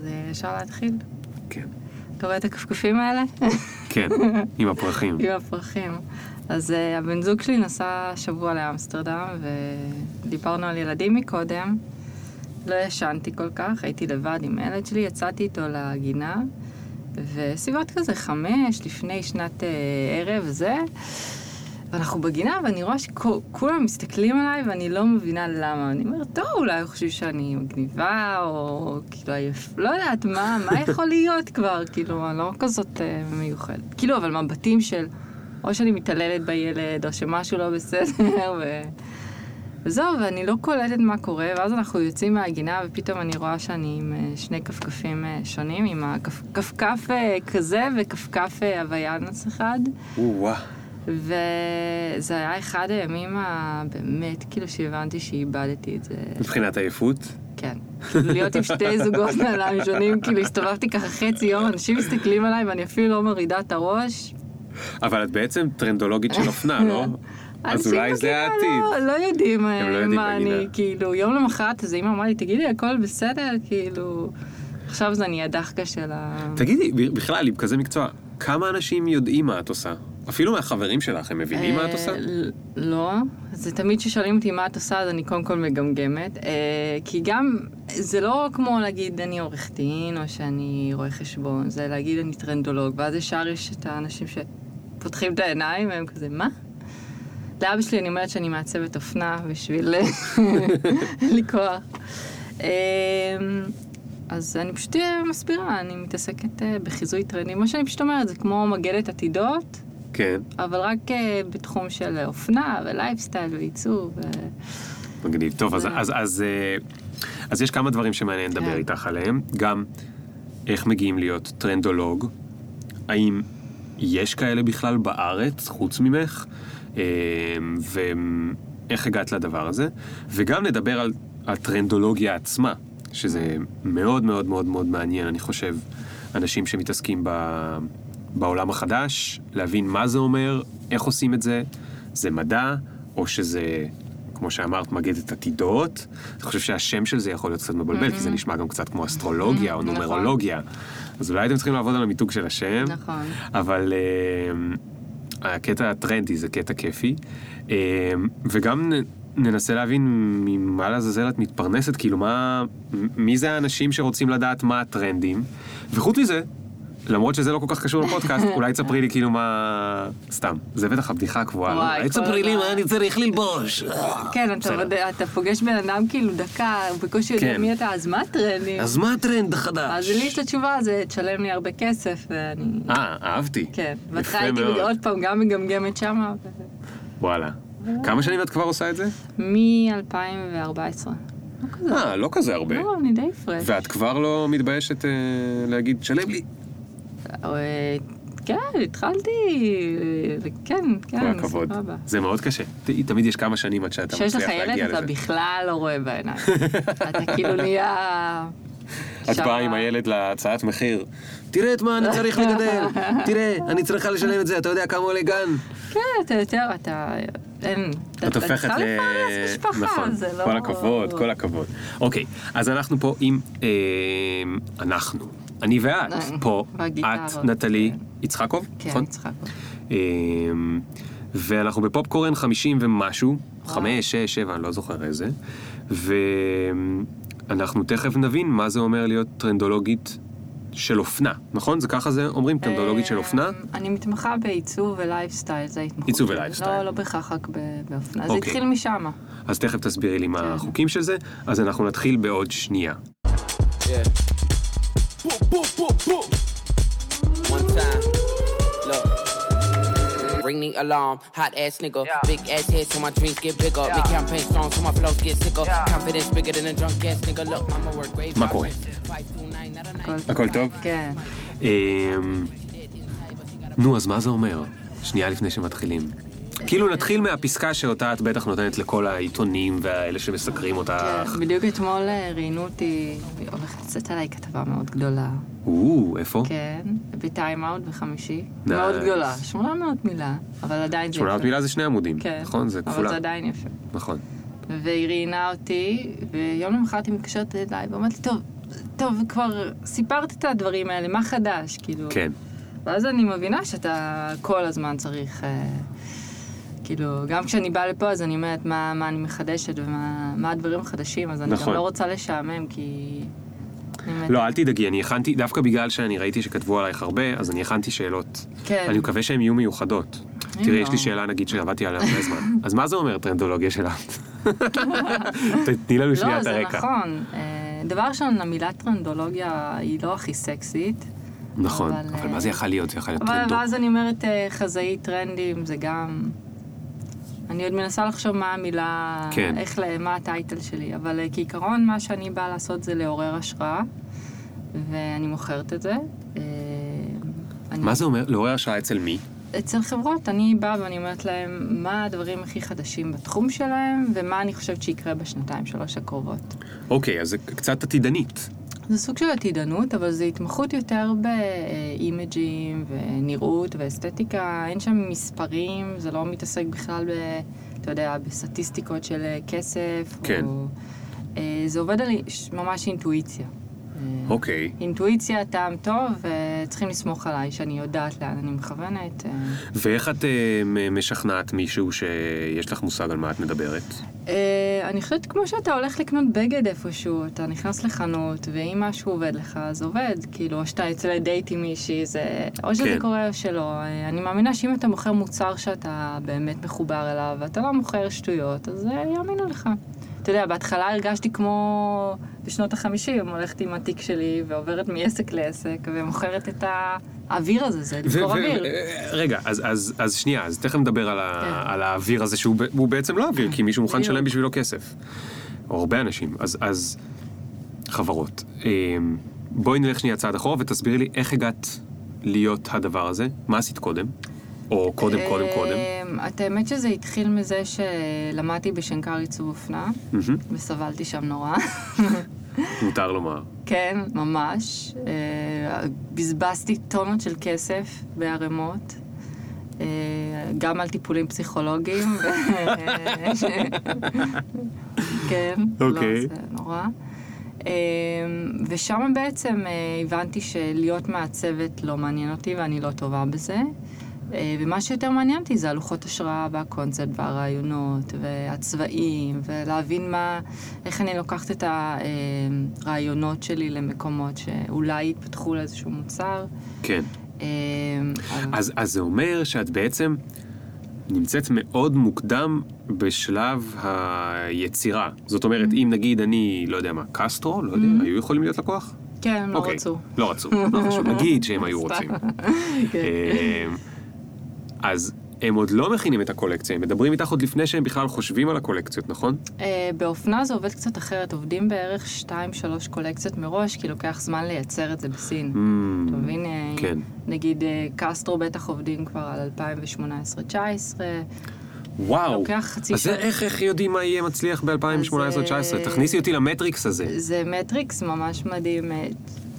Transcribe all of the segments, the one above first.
אז אה, אפשר להתחיל. כן. אתה רואה את הכפכפים האלה? כן, עם הפרחים. עם הפרחים. אז uh, הבן זוג שלי נסע שבוע לאמסטרדם, ודיברנו על ילדים מקודם. לא ישנתי כל כך, הייתי לבד עם הילד שלי, יצאתי איתו לגינה, וסביבות כזה חמש, לפני שנת uh, ערב זה, ואנחנו בגינה, ואני רואה שכולם מסתכלים עליי, ואני לא מבינה למה. אני אומרת, טוב, אולי חושבים שאני מגניבה, או כאילו עייף, לא יודעת, מה, מה יכול להיות כבר, כאילו, אני לא כזאת uh, מיוחדת. כאילו, אבל מבטים של... או שאני מתעללת בילד, או שמשהו לא בסדר, ו... וזהו, ואני לא קולטת מה קורה, ואז אנחנו יוצאים מהגינה, ופתאום אני רואה שאני עם אה, שני כפכפים אה, שונים, עם הכפכף כזה וכפכף הוויאנס אחד. וואו. וזה היה אחד הימים הבאמת, כאילו שהבנתי שאיבדתי את זה. מבחינת עייפות? כן. להיות עם שתי זוגות נעליים שונים, כאילו הסתובבתי ככה חצי יום, אנשים מסתכלים עליי ואני אפילו לא מורידה את הראש. אבל את בעצם טרנדולוגית של אופנה, לא? אז אולי זה העתיד. לא, לא יודעים לא יודעים מה אני, בגינה. כאילו, יום למחרת אז אמא אמרה לי, תגידי, הכל בסדר, כאילו, עכשיו זה נהיה דחקה של ה... תגידי, בכלל, עם כזה מקצוע, כמה אנשים יודעים מה את עושה? אפילו מהחברים שלך, הם מבינים מה את עושה? אה, לא, זה תמיד כששואלים אותי מה את עושה, אז אני קודם כל מגמגמת. אה, כי גם, זה לא כמו להגיד אני עורך דין, או שאני רואה חשבון, זה להגיד אני טרנדולוג, ואז ישר יש את האנשים שפותחים את העיניים, והם כזה, מה? לאבא שלי אני אומרת שאני מעצבת אופנה בשביל... אין לי כוח. אה, אז אני פשוט מסבירה, אני מתעסקת בחיזוי טרנדים, מה שאני פשוט אומרת, זה כמו מגדת עתידות. כן. אבל רק uh, בתחום של אופנה ולייפסטייל ועיצוב. ו... מגניב. טוב, אז, אז, אז, אה, אז יש כמה דברים שמעניין לדבר כן. איתך עליהם. גם איך מגיעים להיות טרנדולוג, האם יש כאלה בכלל בארץ, חוץ ממך, אה, ואיך הגעת לדבר הזה, וגם נדבר על הטרנדולוגיה עצמה, שזה מאוד מאוד מאוד מאוד מעניין, אני חושב, אנשים שמתעסקים ב... בעולם החדש, להבין מה זה אומר, איך עושים את זה, זה מדע, או שזה, כמו שאמרת, מגדת עתידות. אני חושב שהשם של זה יכול להיות קצת מבלבל, כי זה נשמע גם קצת כמו אסטרולוגיה או נכון. נומרולוגיה. אז אולי אתם צריכים לעבוד על המיתוג של השם. נכון. אבל אה, הקטע הטרנדי זה קטע כיפי. אה, וגם ננסה להבין ממה לעזאזל את מתפרנסת, כאילו מה, מי זה האנשים שרוצים לדעת מה הטרנדים. וחוץ מזה, למרות שזה לא כל כך קשור לפודקאסט, אולי תספרי לי כאילו מה... סתם, זה בטח הבדיחה הקבועה, לא? וואי, תספרי לי. מה אני צריך ללבוש. כן, אתה, פוגש בן אדם כאילו דקה, הוא בקושי יודע כן. מי אתה, אז מה הטרנדים? אז מה הטרנד החדש? אז לי יש את התשובה, זה תשלם לי הרבה כסף, ואני... אה, אהבתי. כן, בהתחלה הייתי. עוד פעם גם מגמגמת שמה, וואלה. כמה שנים את כבר עושה את זה? מ-2014. לא כזה, אה, לא כזה הרבה. לא, אני די פרש. ואת כבר לא מתביישת אה, להגיד, שלם לי. אה, כן, התחלתי, כן, כן, כל הכבוד. סבבה. זה מאוד קשה. תמיד יש כמה שנים עד שאתה כשיש לך מצליח ילד להגיע אתה לזה. בכלל לא רואה בעיניים. אתה כאילו נהיה... את באה עם הילד להצעת מחיר. תראה את מה אני צריך לגדל. תראה, אני צריכה לשלם את זה, אתה יודע כמה עולה גן. כן, אתה יותר, אתה... אין... את הופכת ל... נכון, לא... כל הכבוד, כל הכבוד. אוקיי, אז אנחנו פה עם... אה, אנחנו. אני ואת פה. את נטלי כן. יצחקוב, כן, נכון? אה, ואנחנו בפופקורן 50 ומשהו, 5, 6, 7, אני לא זוכר איזה, ואנחנו תכף נבין מה זה אומר להיות טרנדולוגית של אופנה, נכון? זה ככה זה אומרים? טרנדולוגית של אופנה? אה, אני מתמחה בעיצוב ולייפסטייל, זה ההתמחות. עיצוב. ולייפסטייל. לא, לא בהכרח רק באופנה, זה אוקיי. התחיל משם. אז תכף תסבירי לי מה כן. החוקים של זה, אז אנחנו נתחיל בעוד שנייה. Yeah. Boop, boop, boop, boop. One time. Look. Ring the alarm, hot ass nigga. Big ass head so my dreams get bigger. Big campaign strong so my flows get sicker. Confidence bigger than a drunk ass nigga. Look, I'ma work grave. מה קורה? הכל- טוב? כן. אמ, נו, אז מה זה אומר? שנייה לפני שמתחילים. כאילו נתחיל מהפסקה שאותה את בטח נותנת לכל העיתונים והאלה שמסקרים אותך. כן, בדיוק אתמול אה, ראיינו אותי, הולכת לצאת עליי כתבה מאוד גדולה. או, איפה? כן, בטיים אאוט בחמישי. מאוד גדולה, 800 מילה, אבל עדיין זה 800 מילה זה שני עמודים, כן, נכון? זה אבל כפולה. זה עדיין יפה. נכון. והיא ראיינה אותי, ויום למחרת היא מתקשרת אליי ואומרת לי, טוב, טוב, כבר סיפרת את הדברים האלה, מה חדש? כאילו... כן. ואז אני מבינה שאתה כל הזמן צריך... אה, כאילו, גם כשאני באה לפה, אז אני אומרת מה, מה אני מחדשת ומה מה הדברים החדשים, אז אני נכון. גם לא רוצה לשעמם, כי... לא, אל תדאגי, אני הכנתי, דווקא בגלל שאני ראיתי שכתבו עלייך הרבה, אז אני הכנתי שאלות. כן. אני מקווה שהן יהיו מיוחדות. תראי, לא. יש לי שאלה, נגיד, שעבדתי עליה הרבה זמן. אז מה זה אומר טרנדולוגיה שלה? תני לנו שנייה לא, את זה הרקע. נכון. אה, דבר ראשון, המילה טרנדולוגיה היא לא הכי סקסית. נכון, אבל, אבל אה, מה זה יכול להיות? זה יכול להיות אבל טרנדו. ואז אני אומרת אה, חזאי טרנדים, זה גם... אני עוד מנסה לחשוב מה המילה, כן. איך, ל- מה הטייטל שלי, אבל אה, כעיקרון מה שאני באה לעשות זה לעורר השראה, ואני מוכרת את זה. אה, אני- מה זה אומר? לעורר השראה אצל מי? אצל חברות, אני באה ואני אומרת להם מה הדברים הכי חדשים בתחום שלהם, ומה אני חושבת שיקרה בשנתיים, שלוש הקרובות. אוקיי, אז זה קצת עתידנית. זה סוג של עתידנות, אבל זו התמחות יותר באימג'ים ונראות ואסתטיקה. אין שם מספרים, זה לא מתעסק בכלל ב... אתה יודע, בסטטיסטיקות של כסף. כן. או, אה, זה עובד על ממש אינטואיציה. אה, אוקיי. אינטואיציה, טעם טוב, וצריכים לסמוך עליי שאני יודעת לאן אני מכוונת. אה. ואיך את אה, משכנעת מישהו שיש לך מושג על מה את מדברת? אה, אני חושבת כמו שאתה הולך לקנות בגד איפשהו, אתה נכנס לחנות, ואם משהו עובד לך, אז עובד. כאילו, או שאתה יוצא לדייט עם מישהי, זה... או שזה כן. קורה או שלא. אה, אני מאמינה שאם אתה מוכר מוצר שאתה באמת מחובר אליו, ואתה לא מוכר שטויות, אז אה, יאמינו לך. אתה יודע, בהתחלה הרגשתי כמו בשנות החמישים, הולכת עם התיק שלי ועוברת מעסק לעסק, ומוכרת את האוויר הזה, זה למכור אוויר. רגע, אז, אז, אז שנייה, אז תכף נדבר על, ה, כן. על האוויר הזה שהוא בעצם לא אוויר, כי מישהו מוכן. לשלם בשבילו כסף. או הרבה אנשים. אז, אז חברות, אה, בואי נלך שנייה צעד אחורה ותסבירי לי איך הגעת להיות הדבר הזה, מה עשית קודם? או קודם, קודם, קודם. אה, את האמת שזה התחיל מזה שלמדתי בשנקר עיצוב אופנה, וסבלתי שם נורא. מותר לומר. כן, ממש. אה, בזבזתי טונות של כסף בערימות. אה, גם על טיפולים פסיכולוגיים. כן, אוקיי. לא, זה נורא. אה, ושם בעצם הבנתי שלהיות מעצבת לא מעניין אותי ואני לא טובה בזה. אה, ומה שיותר מעניין אותי זה הלוחות השראה והקונספט והרעיונות והצבעים ולהבין מה, איך אני לוקחת את הרעיונות שלי למקומות שאולי יתפתחו לאיזשהו מוצר. כן. אה, אז, אז זה אומר שאת בעצם נמצאת מאוד מוקדם בשלב היצירה. זאת אומרת, אם נגיד אני, לא יודע מה, קסטרו, לא יודע, היו יכולים להיות לקוח? כן, הם לא אוקיי. רצו. לא רצו, לא חשוב, נגיד שהם היו. רוצים. כן. אז הם עוד לא מכינים את הקולקציה, הם מדברים איתך עוד לפני שהם בכלל חושבים על הקולקציות, נכון? אה, באופנה זה עובד קצת אחרת, עובדים בערך 2-3 קולקציות מראש, כי לוקח זמן לייצר את זה בסין. אמ, אתה מבין? אה, כן. נגיד אה, קסטרו בטח עובדים כבר על 2018-2019. וואו. לוקח חצי אז שנה. איך איך יודעים מה יהיה מצליח אז, ב-2018-2019? אה, תכניסי אותי למטריקס הזה. זה מטריקס ממש מדהים.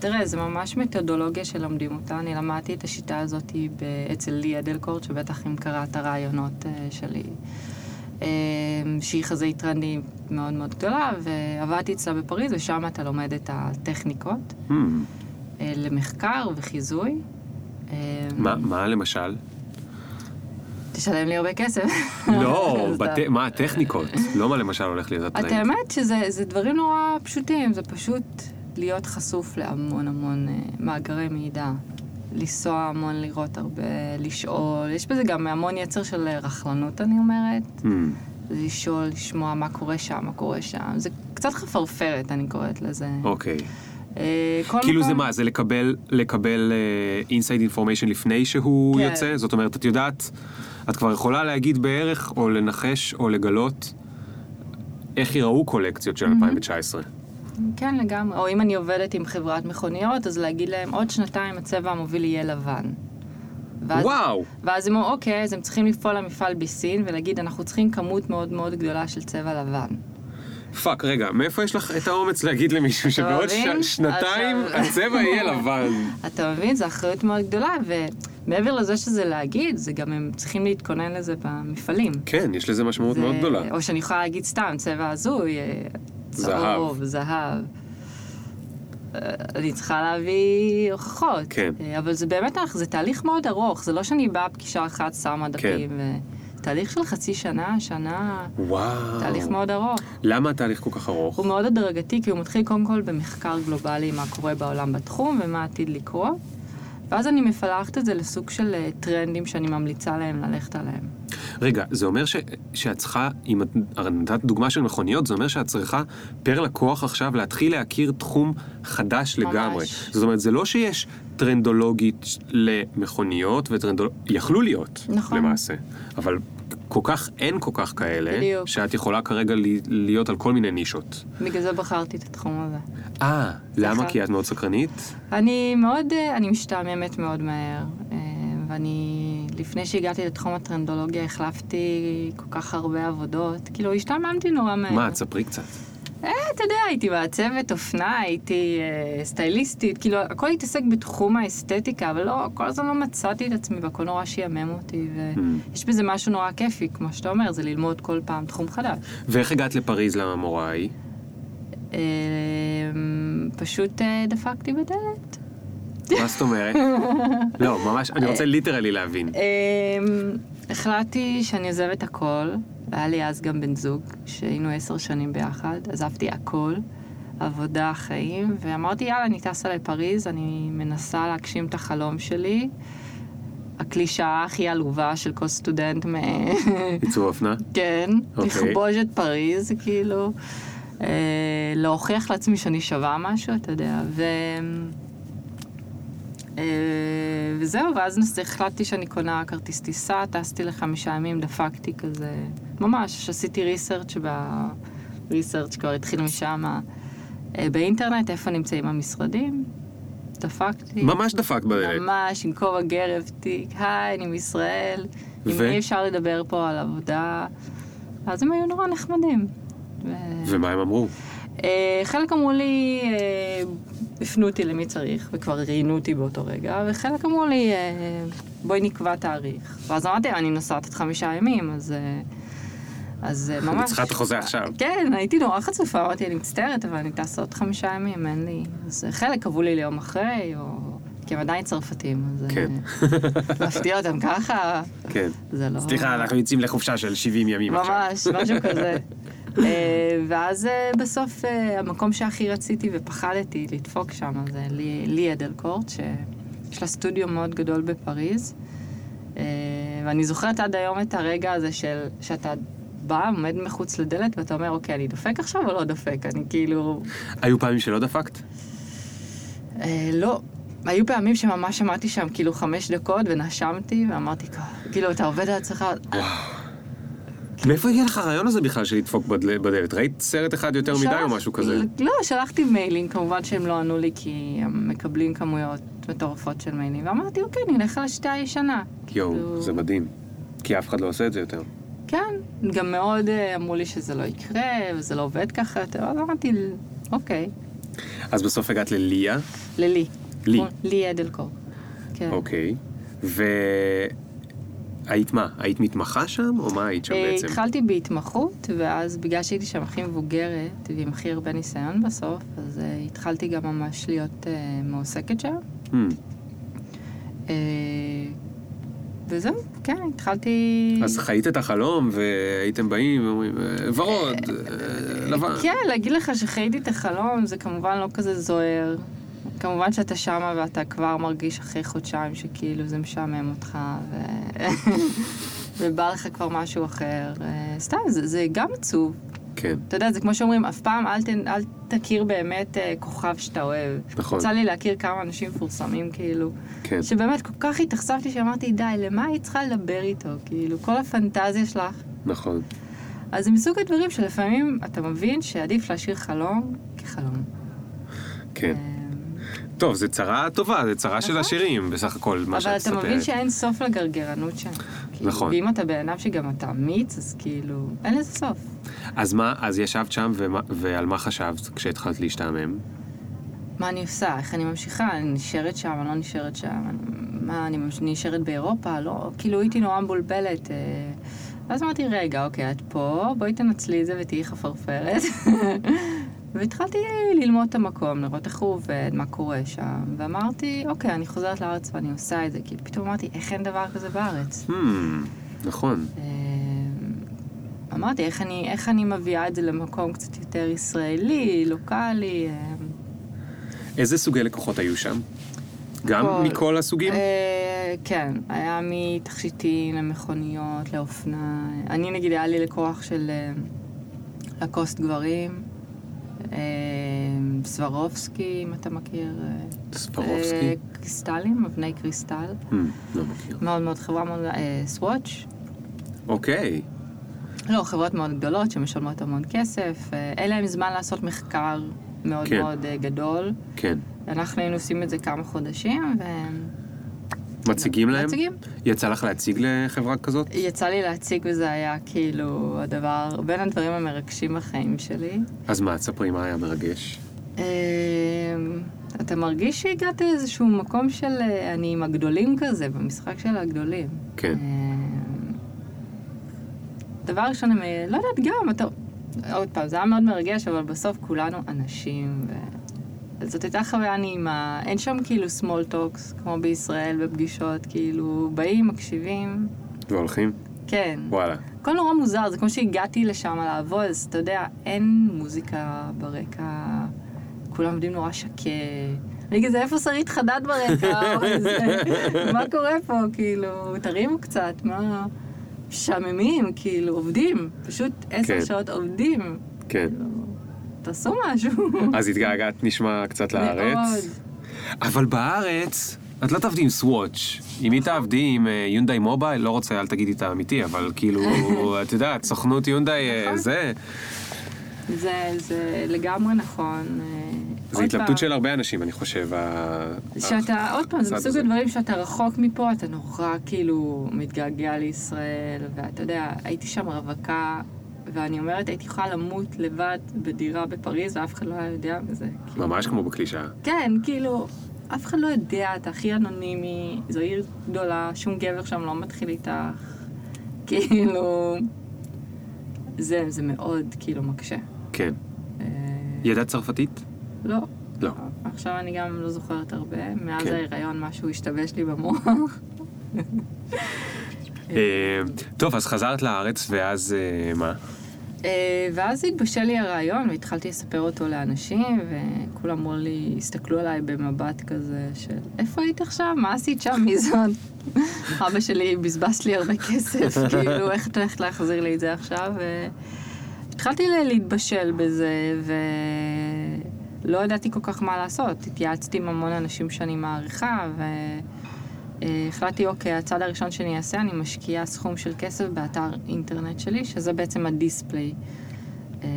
אה, תראה, זה ממש מתודולוגיה שלומדים אותה. אני למדתי את השיטה הזאת אצל ליה דלקורט, שבטח אם קראת הרעיונות אה, שלי, אה, שהיא חזאית טרנדי מאוד מאוד גדולה, ועבדתי אצלה בפריז, ושם אתה לומד את הטכניקות אה, למחקר וחיזוי. אה, מה מה למשל? תשלם לי הרבה כסף. לא. בת- מה הטכניקות? לא מה למשל הולך להיות את הטרנד. האמת שזה זה דברים נורא פשוטים, זה פשוט להיות חשוף להמון המון אה, מאגרי מידע. לנסוע המון, לראות הרבה, לשאול. יש בזה גם המון יצר של אה, רכלנות, אני אומרת. אמ, לשאול, לשמוע מה קורה שם, מה קורה שם. זה קצת חפרפרת, אני קוראת לזה. אוקיי. אה, כל כאילו זה מה, זה לקבל, לקבל inside information לפני שהוא כן. יוצא? זאת אומרת, את יודעת, את כבר יכולה להגיד בערך, או לנחש, או לגלות איך יראו קולקציות של 2019. כן, לגמרי. או אם אני עובדת עם חברת מכוניות, אז להגיד להם, עוד שנתיים הצבע המוביל יהיה לבן. ואז- וואו! ואז הם אומרים, אוקיי, אז הם צריכים לפעול למפעל בסין ולהגיד, אנחנו צריכים כמות מאוד מאוד גדולה של צבע לבן. fuck, רגע, מאיפה יש לך את האומץ להגיד למישהו שבעוד? ש- שנתיים עכשיו- הצבע יהיה לבן? אתה מבין? זו אחריות מאוד גדולה, ומעבר לזה שזה להגיד, זה גם הם צריכים להתכונן לזה במפעלים. כן, יש לזה משמעות זה- מאוד גדולה. או שאני יכולה להגיד סתם, צבע הזוי, אה, זהב. צהוב, זהב. אני צריכה להביא הוכחות. כן. אה, אבל זה באמת, זה תהליך מאוד ארוך, זה לא שאני באה פגישה אחת, שמה דפים. ו... תהליך של חצי שנה, שנה, וואו. תהליך מאוד ארוך. למה התהליך כל כך ארוך? הוא מאוד הדרגתי, כי הוא מתחיל קודם כל במחקר גלובלי, מה קורה בעולם בתחום ומה עתיד לקרות. ואז אני מפלחת את זה לסוג של אה, טרנדים שאני ממליצה להם ללכת עליהם. רגע, זה אומר ש, שאת צריכה, אם את נתת דוגמה של מכוניות, זה אומר שאת צריכה פר לקוח עכשיו להתחיל להכיר תחום חדש ממש. לגמרי. זאת אומרת, זה לא שיש טרנדולוגית למכוניות וטרנדולוגית, יכלו להיות, נכון. למעשה. אבל כל כך, אין כל כך כאלה, בדיוק. שאת יכולה כרגע להיות על כל מיני נישות. בגלל זה בחרתי את התחום הזה. אה, למה? כי את מאוד סקרנית? אני מאוד, אה, אני משתעממת מאוד מהר, אה, ואני, לפני שהגעתי לתחום הטרנדולוגיה, החלפתי כל כך הרבה עבודות, כאילו השתעממתי נורא מהר. מה, תספרי קצת. אה, אתה יודע, הייתי מעצבת אופנה, הייתי אה, סטייליסטית, כאילו, הכל התעסק בתחום האסתטיקה, אבל לא, כל הזמן לא מצאתי את עצמי, והכל נורא שעמם אותי, Hmm. ויש בזה משהו נורא כיפי, כמו שאתה אומר, זה ללמוד כל פעם תחום חדש. ואיך הגעת לפריז למורה ההיא? אה, פשוט אה, דפקתי בדלת. מה זאת אומרת? לא, ממש, אני רוצה ליטרלי להבין. אמ, החלטתי שאני עוזבת הכל, והיה לי אז גם בן זוג, שהיינו עשר שנים ביחד, עזבתי הכל, עבודה, חיים, ואמרתי, יאללה, אני טסה לפריז, אני מנסה להגשים את החלום שלי. הקלישאה הכי עלובה של כל סטודנט מ... עיצוב אופנה? כן, אוקיי. לכבוש את פריז, כאילו, אה, להוכיח לעצמי שאני שווה משהו, אתה יודע, ו... אה, וזהו, ואז החלטתי שאני קונה כרטיס טיסה, טסתי לחמישה ימים, דפקתי כזה, ממש, עשיתי ריסרצ' ריסרצ' כבר התחיל משם, אה, באינטרנט, איפה נמצאים המשרדים, דפקתי. ממש דפק בדלת. ממש, עם כובע גרב, תיק, היי, אני מישראל, אם ו? אי אפשר לדבר פה על עבודה, אז הם היו נורא נחמדים. ו... ומה הם אמרו? אה, חלק אמרו לי, הפנו אותי למי צריך, וכבר ראיינו אותי באותו רגע, וחלק אמרו לי, אה, בואי נקבע תאריך. ואז אמרתי, אני נוסעת עוד חמישה ימים, אז... אה, אז אה, ממש... אני צריכה את החוזה עכשיו. כן, הייתי נורא חצופה, אמרתי, אני מצטערת, אבל אני טסה עוד חמישה ימים, אין לי... אז חלק קבעו לי ליום אחרי, או... כי הם עדיין צרפתים, אז... כן. להפתיע אותם ככה, כן. זה לא... סליחה, אנחנו יוצאים לחופשה של 70 ימים עכשיו. ממש, משהו כזה. אה, ואז אה, בסוף אה, המקום שהכי רציתי ופחדתי לדפוק שם זה לי- ליה דלקורט, שיש לה סטודיו מאוד גדול בפריז. ואני זוכרת עד היום את הרגע הזה של שאתה בא, עומד מחוץ לדלת ואתה אומר, אוקיי, אני דופק עכשיו או לא דופק? אני כאילו... היו פעמים שלא דפקת? אה, לא. היו פעמים שממש שמעתי שם כאילו חמש דקות ונשמתי ואמרתי, כאילו, אתה עובד על עצמך, מאיפה הגיע לך הרעיון הזה בכלל של לדפוק בדל- בדלת? ראית סרט אחד יותר מדי או שלח- משהו כזה? לא, שלחתי מיילים, כמובן שהם לא ענו לי כי הם מקבלים כמויות מטורפות של מיילים, ואמרתי, אוקיי, אני על השיטה הישנה. יואו, כאילו, זה מדהים. כי אף אחד לא עושה את זה יותר. כן, גם מאוד אה, אמרו לי שזה לא יקרה, וזה לא עובד ככה יותר, אז אמרתי, אוקיי, אז בסוף הגעת לליה, ללי. לי. לי אדלקור. כן. אוקיי. והיית מה? היית מתמחה שם, או מה היית שם אה, בעצם? התחלתי בהתמחות, ואז בגלל שהייתי שם הכי מבוגרת, ועם הכי הרבה ניסיון בסוף, אז אה, התחלתי גם ממש להיות אה, מועסקת שם. Hmm, וזהו, כן, התחלתי... אז חיית את החלום, והייתם באים ואומרים, "אה, ורוד, לבן. כן, להגיד לך שחייתי את החלום זה כמובן לא כזה זוהר. כמובן שאתה שמה ואתה כבר מרגיש אחרי חודשיים שכאילו זה משעמם אותך, ו... ובא לך כבר משהו אחר. אה, סתם, זה, זה גם עצוב. כן, אתה יודע, זה כמו שאומרים, אף פעם אל, ת, אל תכיר באמת אה, כוכב שאתה אוהב. נכון. יצא לי להכיר כמה אנשים מפורסמים, כאילו, כן. שבאמת כל כך התאכזבתי שאמרתי, די, למה היית צריכה לדבר איתו? כאילו, כל הפנטזיה שלך. נכון. אז זה מסוג הדברים שלפעמים אתה מבין שעדיף להשאיר חלום כחלום. כן. אמ, טוב, זו צרה טובה, זו צרה של נכון. עשירים, בסך הכל, מה אבל שאת אתה מבין מספרת. שאין סוף לגרגרנות שם. כאילו, נכון. ואם אתה בן אדם שגם אתה אמיץ, אז כאילו, אין לזה סוף. אז מה, אז ישבת שם, ועל מה חשבת כשהתחלת להשתעמם? מה אני עושה? איך אני ממשיכה? אני נשארת שם, אני לא נשארת שם? מה, אני נשארת באירופה? לא, כאילו הייתי נורא מבולבלת. אה, ואז אמרתי, רגע, אוקיי, את פה, בואי תנצלי את זה ותהיי חפרפרת. והתחלתי ללמוד את המקום, לראות איך הוא עובד, מה קורה שם, ואמרתי, אוקיי, אני חוזרת לארץ ואני עושה את זה, כי פתאום אמרתי, איך אין דבר כזה בארץ? Hmm, נכון. אה, אמרתי, איך אני, איך אני מביאה את זה למקום קצת יותר ישראלי, לוקאלי? אה, איזה סוגי לקוחות היו שם? גם הכל. מכל הסוגים? אה, כן, היה מתכשיטים למכוניות, לאופנה. אני נגיד, היה לי לקוח של אה, לקוסט גברים, סברובסקי, אם אתה מכיר. אה, ספרובסקי? אה, קריסטלים, אבני קריסטל. Hmm, לא מכיר. מאוד מאוד חברה מאוד, אה, סוואץ'. אוקיי. לא, חברות מאוד גדולות שמשלמות המון כסף. אה, אין להם זמן לעשות מחקר מאוד כן. מאוד אה, גדול. כן. אנחנו היינו עושים את זה כמה חודשים, ו... מציגים להם? מציגים. יצא לך להציג לחברה כזאת? יצא לי להציג וזה היה כאילו הדבר, בין הדברים המרגשים בחיים שלי. אז מה, תספרי מה היה מרגש. אה, אתה מרגיש שהגעת לאיזשהו מקום של אה, אני עם הגדולים כזה, במשחק של הגדולים. כן. אה, דבר ראשון, לא יודעת, גם, אתה... עוד פעם, זה היה מאוד מרגש, אבל בסוף כולנו אנשים, ו... זאת הייתה חוויה נעימה. אין שם כאילו small talks, כמו בישראל, בפגישות, כאילו, באים, מקשיבים, והולכים? כן. וואלה. הכל נורא מוזר, זה כמו שהגעתי לשם לעבוד, אז אתה יודע, אין מוזיקה ברקע, כולם עובדים נורא שקט. אני כזה, איפה שרית חדד ברקע? מה קורה פה? כאילו, תרימו קצת, מה... משעממים, כאילו, עובדים. פשוט עשר כן. שעות עובדים. כן. תעשו משהו. אז התגעגעת נשמע קצת מאוד. לארץ. אבל בארץ, את לא תעבדי עם סוואץ'. אם היא תעבדי עם אה, יונדאי מובייל, לא רוצה, אל תגידי את האמיתי, אבל כאילו, את יודעת, סוכנות יונדאי אה, נכון. זה, זה, זה לגמרי נכון. אה, זה התלבטות פעם. של הרבה אנשים, אני חושב. שאתה, עוד פעם, זה מסוג. הדברים שאתה רחוק מפה, אתה נורא כאילו מתגעגע לישראל, ואתה יודע, הייתי שם רווקה, ואני אומרת, הייתי יכולה למות לבד בדירה בפריז, ואף אחד לא היה יודע מזה. כאילו. ממש כמו בקלישאה. כן, כאילו, אף אחד לא יודע, אתה הכי אנונימי, זו עיר גדולה, שום גבר שם לא מתחיל איתך. כאילו, זה, זה מאוד כאילו מקשה. כן. אה, ידעת צרפתית? לא. לא. עכשיו אני גם לא זוכרת הרבה. מאז כן. ההיריון משהו השתבש לי במוח. אה, טוב, אז חזרת לארץ, ואז אה, מה? אה, ואז התבשל לי הרעיון והתחלתי לספר אותו לאנשים, וכולם אמרו לי, הסתכלו עליי במבט כזה של, איפה היית עכשיו? מה עשית שם? מי זאת? אבא שלי בזבז לי הרבה כסף, כאילו, איך את הולכת להחזיר לי את זה עכשיו? והתחלתי ל- להתבשל בזה, ולא ידעתי כל כך מה לעשות. התייעצתי עם המון אנשים שאני מעריכה, ו... החלטתי, אוקיי, הצעד הראשון שאני אעשה, אני משקיעה סכום של כסף באתר אינטרנט שלי, שזה בעצם הדיספליי. אה,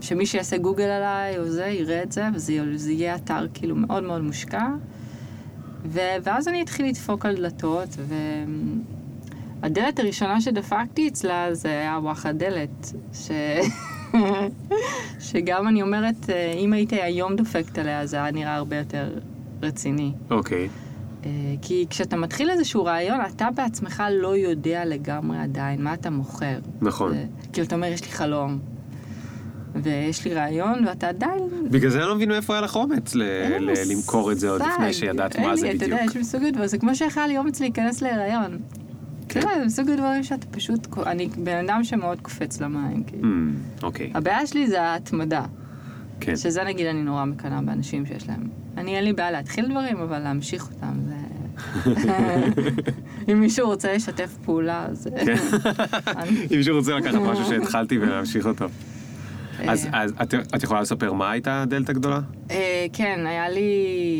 שמי שיעשה גוגל עליי או זה, יראה את זה, וזה זה יהיה אתר כאילו מאוד מאוד מושקע. ו, ואז אני אתחיל לדפוק על דלתות, והדלת הראשונה שדפקתי אצלה זה היה וואחד דלת, ש... שגם אני אומרת, אה, אם הייתי היום דופקת עליה, זה היה נראה הרבה יותר רציני. אוקיי. אה, כי כשאתה מתחיל איזשהו רעיון, אתה בעצמך לא יודע לגמרי עדיין מה אתה מוכר. נכון. כאילו, אתה אומר, יש לי חלום, ויש לי רעיון, ואתה עדיין... בגלל זה אני לא מבין מאיפה היה לך אומץ לי למכור את זה עוד. לפני שידעת מה לי, זה אתה יודע, בדיוק. יש מסוג הדברים, זה כמו שיכול לי אומץ להיכנס להיריון. כן. זה מסוג הדברים שאתה פשוט... אני בן אדם שמאוד קופץ למים, כאילו. Hmm, אוקיי, הבעיה שלי זה ההתמדה. כן. שזה נגיד אני נורא מקנאה באנשים שיש להם. אני אין לי בעיה להתחיל דברים, אבל להמשיך אותם זה... אם מישהו רוצה לשתף פעולה, אז... כן. אם מישהו רוצה לקחת משהו שהתחלתי ולהמשיך אותו. אז אה, אז את- את יכולה לספר מה הייתה הדלתא גדולה? אה, כן, היה לי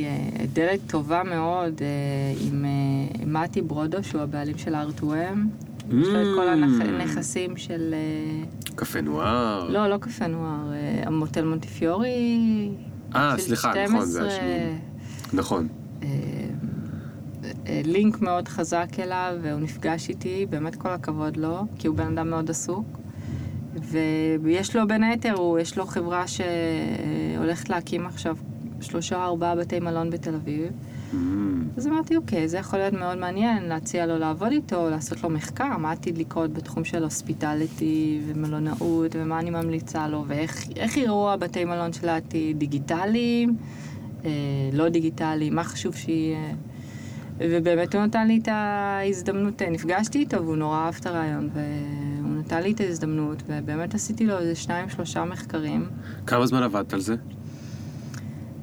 אה, דלת טובה מאוד עם מתי ברודו, שהוא הבעלים של R2M. יש לו את כל Mm. הנכסים של... אה, קפה נואר. לא, לא קפה נוער, אה, המוטל מונטיפיורי. אה, סליחה, נכון, זה 12, השני. נכון. אה, לינק מאוד חזק אליו, והוא נפגש איתי, באמת כל הכבוד לו, כי הוא בן אדם מאוד עסוק. ויש לו בין היתר, הוא, יש לו חברה שהולכת להקים עכשיו שלושה או ארבעה בתי מלון בתל אביב. Mm, אז אמרתי, אוקיי, זה יכול להיות מאוד מעניין להציע לו לעבוד איתו, לעשות לו מחקר, מה עתיד לקרות בתחום של הוספיטליטי ומלונאות, ומה אני ממליצה לו, ואיך איך יראו הבתי מלון של העתיד, דיגיטליים, אה, לא דיגיטליים, מה חשוב שיהיה. ובאמת הוא נתן לי את ההזדמנות, אה, נפגשתי איתו והוא נורא אהב את הרעיון, והוא נתן לי את ההזדמנות, ובאמת עשיתי לו איזה שניים, שלושה מחקרים. כמה זמן עבדת על זה?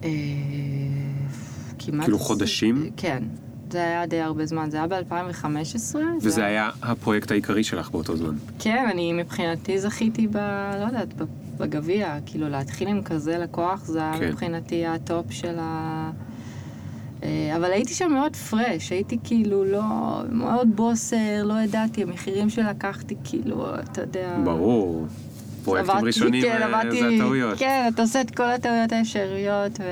אה, כמעט... כאילו חודשים? כן. זה היה די הרבה זמן, זה היה ב-2015. וזה היה הפרויקט העיקרי שלך באותו זמן. כן, אני מבחינתי זכיתי ב... לא יודעת, בגביע. כאילו, להתחיל עם כזה לקוח, זה היה כן. מבחינתי ה top של ה... אה, אבל הייתי שם מאוד fresh, הייתי כאילו לא... מאוד בוסר, לא ידעתי, המחירים שלקחתי, כאילו, אתה יודע... ברור. פרויקטים עברתי- ראשונים כן, אה, עברתי- זה הטעויות. כן, אתה עושה את כל הטעויות האפשריות, ו...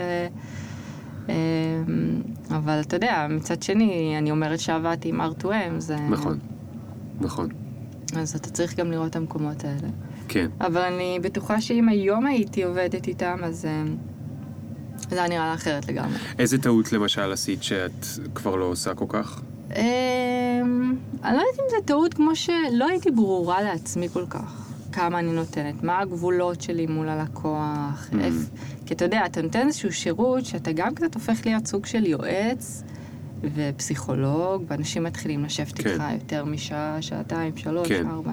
אמ, אבל אתה יודע, מצד שני, אני אומרת שעבדתי עם R2M, זה... נכון, נכון, אז אתה צריך גם לראות את המקומות האלה. כן. אבל אני בטוחה שאם היום הייתי עובדת איתם, אז אמ, זה היה נראה אחרת לגמרי. איזה טעות למשל עשית שאת כבר לא עושה כל כך? אמ, אני לא יודעת אם זה טעות כמו שלא הייתי ברורה לעצמי כל כך. כמה אני נותנת, מה הגבולות שלי מול הלקוח, Mm. איפה... כי אתה יודע, אתה נותן איזשהו שירות שאתה גם קצת הופך להיות סוג של יועץ ופסיכולוג, ואנשים מתחילים לשבת כן. איתך יותר משעה, שעתיים, שלוש, כן. ארבע.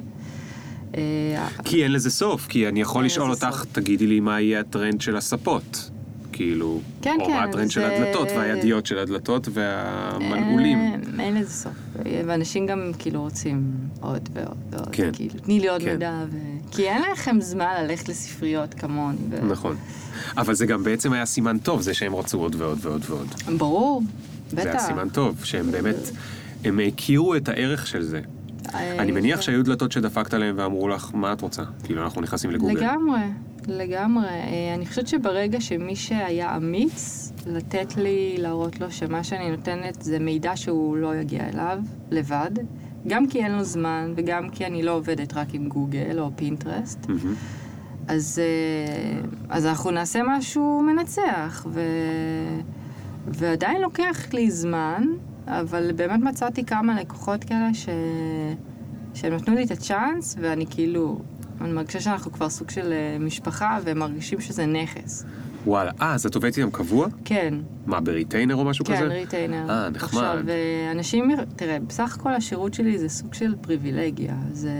אה, כי אין לזה סוף, כי אני יכול אין לשאול אותך, סוף. תגידי לי מה יהיה הטרנד של הספות. כאילו, כן, או כן, מה הטרנד של זה- הדלתות והידיות של הדלתות והמנעולים. אה, אין לזה סוף. ואנשים גם כאילו רוצים עוד ועוד ועוד. כן. כאילו, תני לי עוד כן. מידע. ו... כי אין לכם זמן ללכת לספריות כמוני. ו... נכון. אבל זה גם בעצם היה סימן טוב, זה שהם רצו עוד ועוד ועוד ועוד. ברור, בטח. זה היה סימן טוב, שהם באמת, הם הכירו את הערך של זה. אה, אני מניח כן. שהיו דלתות שדפקת עליהן ואמרו לך, מה את רוצה? כאילו, אנחנו נכנסים לגוגל. לגמרי, לגמרי. אה, אני חושבת שברגע שמי שהיה אמיץ, לתת לי, להראות לו שמה שאני נותנת זה מידע שהוא לא יגיע אליו לבד, גם כי אין לו זמן וגם כי אני לא עובדת רק עם גוגל או פינטרסט, מהמם. אז, אה, אז אנחנו נעשה משהו מנצח, ו... ועדיין לוקח לי זמן, אבל באמת מצאתי כמה לקוחות כאלה ש... שהם נתנו לי את הצ'אנס, ואני כאילו, אני מרגישה שאנחנו כבר סוג של אה, משפחה, והם מרגישים שזה נכס. וואלה. אה, אז את עובדת איתם קבוע? כן, מה, ב retainer או משהו כן, כזה? retainer. אה, נחמד. עכשיו, אה, אנשים, תראה, בסך הכל השירות שלי זה סוג של פריבילגיה. זה...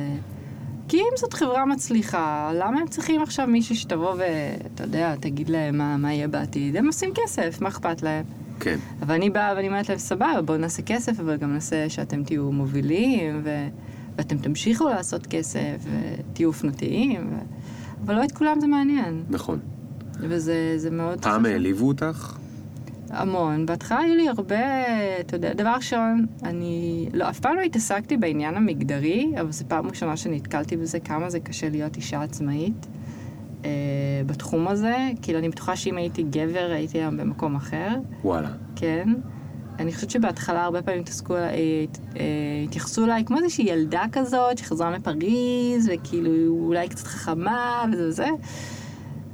כי אם זאת חברה מצליחה, למה הם צריכים עכשיו מישהי שתבוא ואתה יודע, תגיד להם מה, מה יהיה בעתיד? הם עושים כסף, מה אכפת להם? כן. אבל אני באה ואני אומרת להם, סבבה, בואו נעשה כסף, אבל גם נעשה שאתם תהיו מובילים, ו... ואתם תמשיכו לעשות כסף, ותהיו אופנתיים, ו... אבל לא את כולם זה מעניין, נכון. וזה זה מאוד פעם העליבו אותך? המון. בהתחלה היו לי הרבה, אתה יודע, דבר ראשון, אני לא, אף פעם לא התעסקתי בעניין המגדרי, אבל זו פעם ראשונה שנתקלתי בזה, כמה זה קשה להיות אישה עצמאית אה, בתחום הזה. כאילו, אני בטוחה שאם הייתי גבר, הייתי היום במקום אחר, וואלה. כן. אני חושבת שבהתחלה הרבה פעמים התעסקו, אה, אה, התייחסו אליי כמו איזושהי ילדה כזאת שחזרה מפריז, וכאילו אולי קצת חכמה וזה וזה.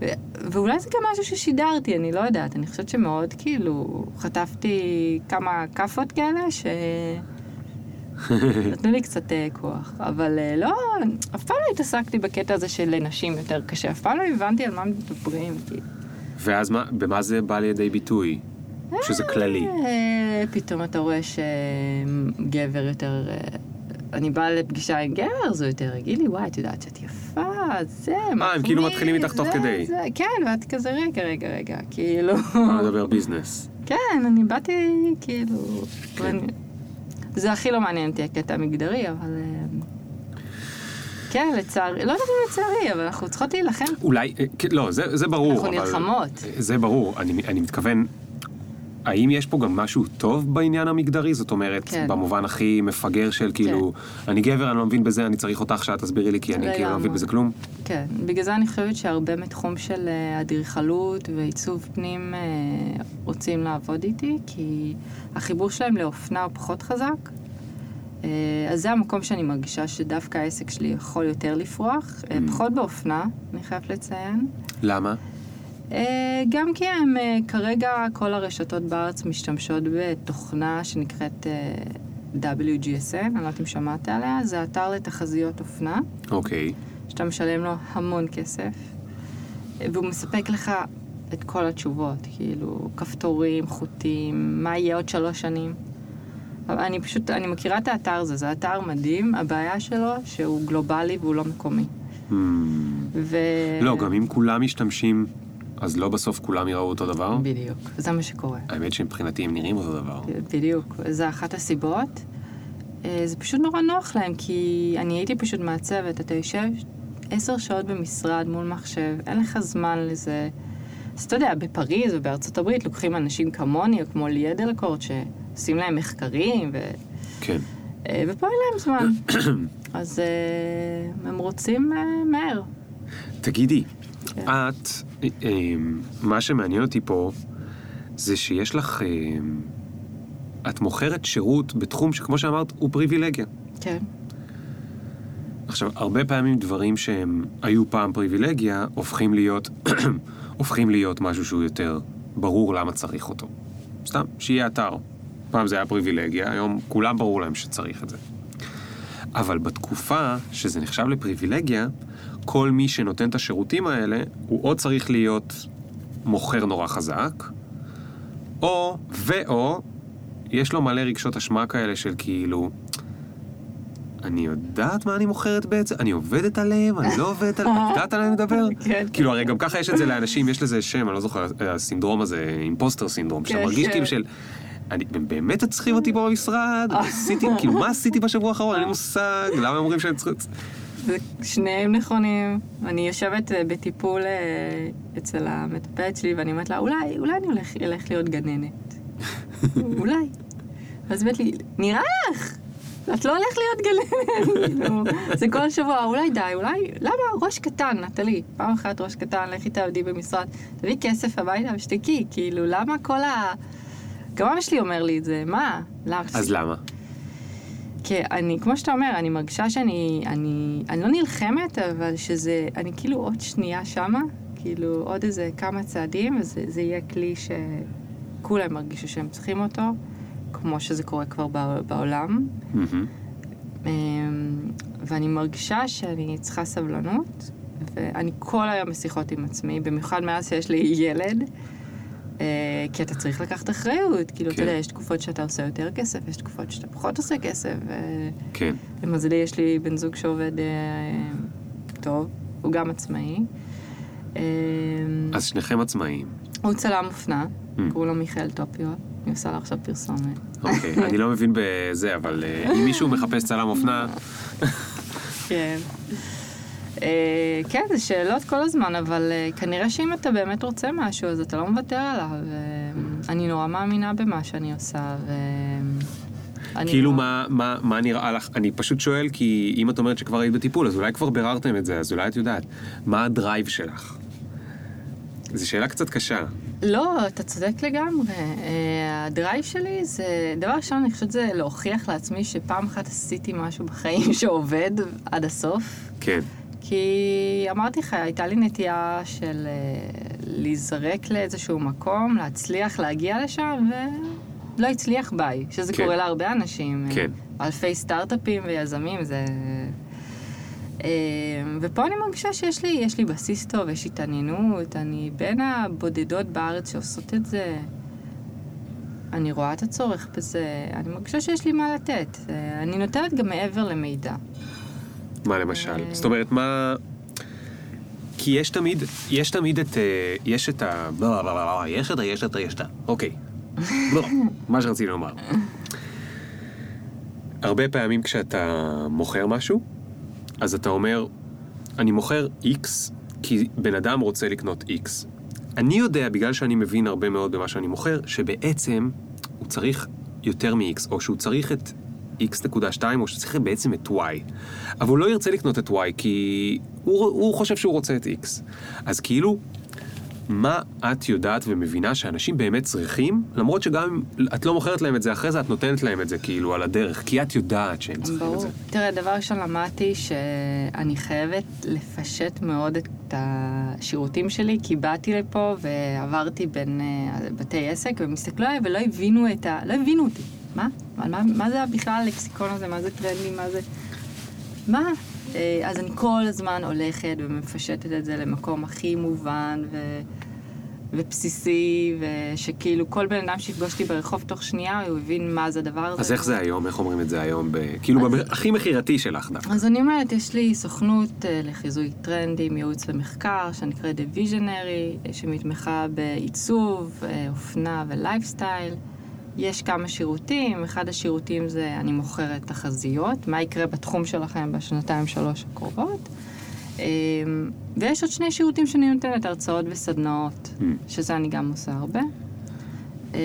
ו- ואולי זה גם משהו ששידרתי, אני לא יודעת. אני חושבת שמאוד כאילו חטפתי כמה כאפות כאלה ש... נתנו לי קצת אה, כוח. אבל אה, לא, אף פעם לא התעסקתי בקטע הזה שלנשים יותר קשה. אף פעם לא הבנתי על מה מדברים. כאילו. ואז מה, במה זה בא לידי ביטוי? שזה כללי. אה, פתאום אתה רואה שגבר יותר... אה, אני באה לפגישה עם גבר, אז הוא יותר יגיד לי, וואי, את יודעת שאת יפה, זה, אה, הם כאילו מתחילים איתך תוך זה, כדי. זה, כן, ואת כזה, רגע, רגע, רגע, כאילו... בוא נדבר ביזנס. כן, אני באתי, כאילו... כן. זה הכי לא מעניין אותי הקטע המגדרי, אבל... אה, כן, לצערי, לא יודעת אם לצערי, אבל אנחנו צריכות להילחם. אולי, אה, כן, לא, זה, זה ברור. אנחנו אבל- נלחמות. זה ברור. אני, אני מתכוון, האם יש פה גם משהו טוב בעניין המגדרי? זאת אומרת, כן. במובן הכי מפגר של כאילו, אני גבר, אני לא מבין בזה, אני צריך אותך שאת תסבירי לי, כי אני כאילו לא מבין. בזה כלום. כן, בגלל זה אני חושבת שהרבה מתחום של אה, אדריכלות ועיצוב פנים אה, רוצים לעבוד איתי, כי החיבור שלהם לאופנה הוא פחות חזק. אה, אז זה המקום שאני מרגישה שדווקא העסק שלי יכול יותר לפרוח, אה, Mm. פחות באופנה, אני חייבת לציין. למה? אה, גם כי הם אה, כרגע כל הרשתות בארץ משתמשות בתוכנה שנקראת אה, WGSN, אני לא יודעת אם שמעת עליה, זה אתר לתחזיות אופנה, אוקיי. שאתה משלם לו המון כסף, והוא מספק לך את כל התשובות, כאילו כפתורים, חוטים, מה יהיה עוד שלוש שנים. אני פשוט, אני מכירה את האתר הזה, זה אתר מדהים, הבעיה שלו שהוא גלובלי והוא לא מקומי. Hmm. ו... לא, גם אם כולם משתמשים, אז לא בסוף כולם יראו אותו דבר? בדיוק, זה מה שקורה. האמת שמבחינתי הם נראים אותו דבר. בדיוק, זה אחת הסיבות. אה, זה פשוט נורא נוח להם, כי אני הייתי פשוט מעצבת, אתה יושב עשר שעות במשרד מול מחשב, אין לך זמן לזה. אז אתה יודע, בפריז ובארצות הברית לוקחים אנשים כמוני, או כמו ליאל דלקורט, שעושים להם מחקרים, ו... כן. אה, ופה אין להם זמן. אז אה, הם רוצים מהר. תגידי, כן. את, מה שמעניין אותי פה, זה שיש לך, אה, את מוכרת שירות בתחום שכמו שאמרת, הוא פריבילגיה. כן. עכשיו, הרבה פעמים דברים שהם היו פעם פריבילגיה, הופכים להיות, הופכים להיות משהו שהוא יותר ברור למה צריך אותו. סתם, שיהיה אתר. פעם זה היה פריבילגיה, היום כולם ברור להם שצריך את זה. אבל בתקופה שזה נחשב לפריבילגיה, כל מי שנותן את השירותים האלה, הוא או צריך להיות מוכר נורא חזק, או, ואו, יש לו מלא רגשות אשמה כאלה של כאילו, אני יודעת מה אני מוכרת בעצם? אני עובדת עליהם? אני לא עובדת עליהם? את יודעת על מה אני מדבר? כן. כאילו, הרי גם ככה יש את זה לאנשים, יש לזה שם, אני לא זוכר, הסינדרום הזה, אימפוסטר סינדרום, שאתה כן, מרגיש כן. כאילו של... אני, הם באמת צריכים אותי פה במשרד? עשיתי, כאילו, מה עשיתי בשבוע האחרון? אין לי מושג, למה הם אומרים שהם צריכים... זה שניהם נכונים. אני יושבת אה, בטיפול אה, אצל המטפלת שלי, ואני אומרת לה, אולי, אולי אני הולך, אלך להיות גננת. אולי. ואז אומרת לי, נראה לך! את לא הולכת להיות גננת. כאילו, זה כל שבוע, אולי די, אולי, למה ראש קטן, נטלי? פעם אחת ראש קטן, לכי תעבדי במשרד, תביאי כסף הביתה ושתקי, כאילו, למה כל ה... גם אבא שלי אומר לי את זה, מה? למה? אז למה? כי אני, כמו שאתה אומר, אני מרגישה שאני, אני, אני לא נלחמת, אבל שזה, אני כאילו עוד שנייה שמה, כאילו עוד איזה כמה צעדים, וזה זה יהיה כלי שכולם ירגישו שהם צריכים אותו, כמו שזה קורה כבר בע- בעולם. אמ, ואני מרגישה שאני צריכה סבלנות, ואני כל היום בשיחות עם עצמי, במיוחד מאז שיש לי ילד, כי אתה צריך לקחת אחריות. כאילו, אתה כן. יודע, יש תקופות שאתה עושה יותר כסף, יש תקופות שאתה פחות עושה כסף. כן. למזלי, יש לי בן זוג שעובד אה, טוב, הוא גם עצמאי. אה, אז שניכם עצמאים. הוא צלם אופנה, Mm. קוראים לו מיכאל טופיו, אני עושה לו עכשיו פרסומת. אוקיי, אני לא מבין בזה, אבל אה, אם מישהו מחפש צלם אופנה, כן. אה, כן, זה שאלות כל הזמן, אבל אה, כנראה שאם אתה באמת רוצה משהו, אז אתה לא מוותר עליו. אה, אני נורא מאמינה במה שאני עושה, ו... כאילו לא- מה, מה, מה נראה לך, אני פשוט שואל כי אם את אומרת שכבר היית בטיפול, אז אולי כבר ביררתם את זה, אז אולי את יודעת. מה ה drive שלך? זו שאלה קצת קשה. לא, אתה צודק לגמרי. ה drive שלי זה, דבר ראשון, אני חושבת זה להוכיח לעצמי שפעם אחת עשיתי משהו בחיים שעובד עד הסוף. כן. כי אמרתי לך, הייתה לי נטייה של אה, להיזרק לאיזשהו מקום, להצליח להגיע לשם, ולא הצליח ביי, שזה כן. קורה להרבה אנשים. כן. אלפי סטארט-אפים ויזמים, זה... אה, ופה אני מרגישה שיש לי, יש לי בסיס טוב, יש התעניינות, אני בין הבודדות בארץ שעושות את זה. אני רואה את הצורך בזה, אני מרגישה שיש לי מה לתת. אה, אני נותנת גם מעבר למידע. מה למשל? זאת אומרת, מה... כי יש תמיד, יש תמיד את, אה, יש את ה... לא, לא, לא, לא, יש את ה, יש את ה, יש את ה. אוקיי. לא, מה שרציתי לומר. הרבה פעמים כשאתה מוכר משהו, אז אתה אומר, אני מוכר X כי בן אדם רוצה לקנות X. אני יודע, בגלל שאני מבין הרבה מאוד במה שאני מוכר, שבעצם הוא צריך יותר מ-X, או שהוא צריך את X.2, או שהוא צריך בעצם את Y. אבל הוא לא ירצה לקנות את Y, כי הוא, הוא חושב שהוא רוצה את X. אז כאילו, מה את יודעת ומבינה שאנשים באמת צריכים, למרות שגם אם את לא מוכרת להם את זה אחרי זה, את נותנת להם את זה כאילו על הדרך, כי את יודעת שהם צריכים את ברור. זה. תראה, דבר ראשון למדתי שאני חייבת לפשט מאוד את השירותים שלי, כי באתי לפה ועברתי בין אה, בתי עסק, והם הסתכלו עליי ולא הבינו את ה... לא הבינו אותי. מה? מה, מה, מה זה בכלל הלקסיקון הזה? מה זה טרנדי? מה זה... מה? אה, אז אני כל הזמן הולכת ומפשטת את זה למקום הכי מובן ו... ובסיסי, ושכאילו כל בן אדם שיפגוש אותי ברחוב תוך שנייה, הוא הבין מה זה הדבר הזה. אז איך זה היום? איך אומרים את זה היום? ב... כאילו, אז- הכי מכירתי שלך דווקא. אז אני אומרת, יש לי סוכנות אה, לחיזוי טרנדים, ייעוץ ומחקר, שנקראת The Visionary, אה, שמתמחה בעיצוב, אופנה ולייפסטייל. יש כמה שירותים, אחד השירותים זה אני מוכרת תחזיות, מה יקרה בתחום שלכם בשנתיים שלוש הקרובות. אה, ויש עוד שני שירותים שאני נותנת, הרצאות וסדנאות, Mm. שזה אני גם עושה הרבה. אה,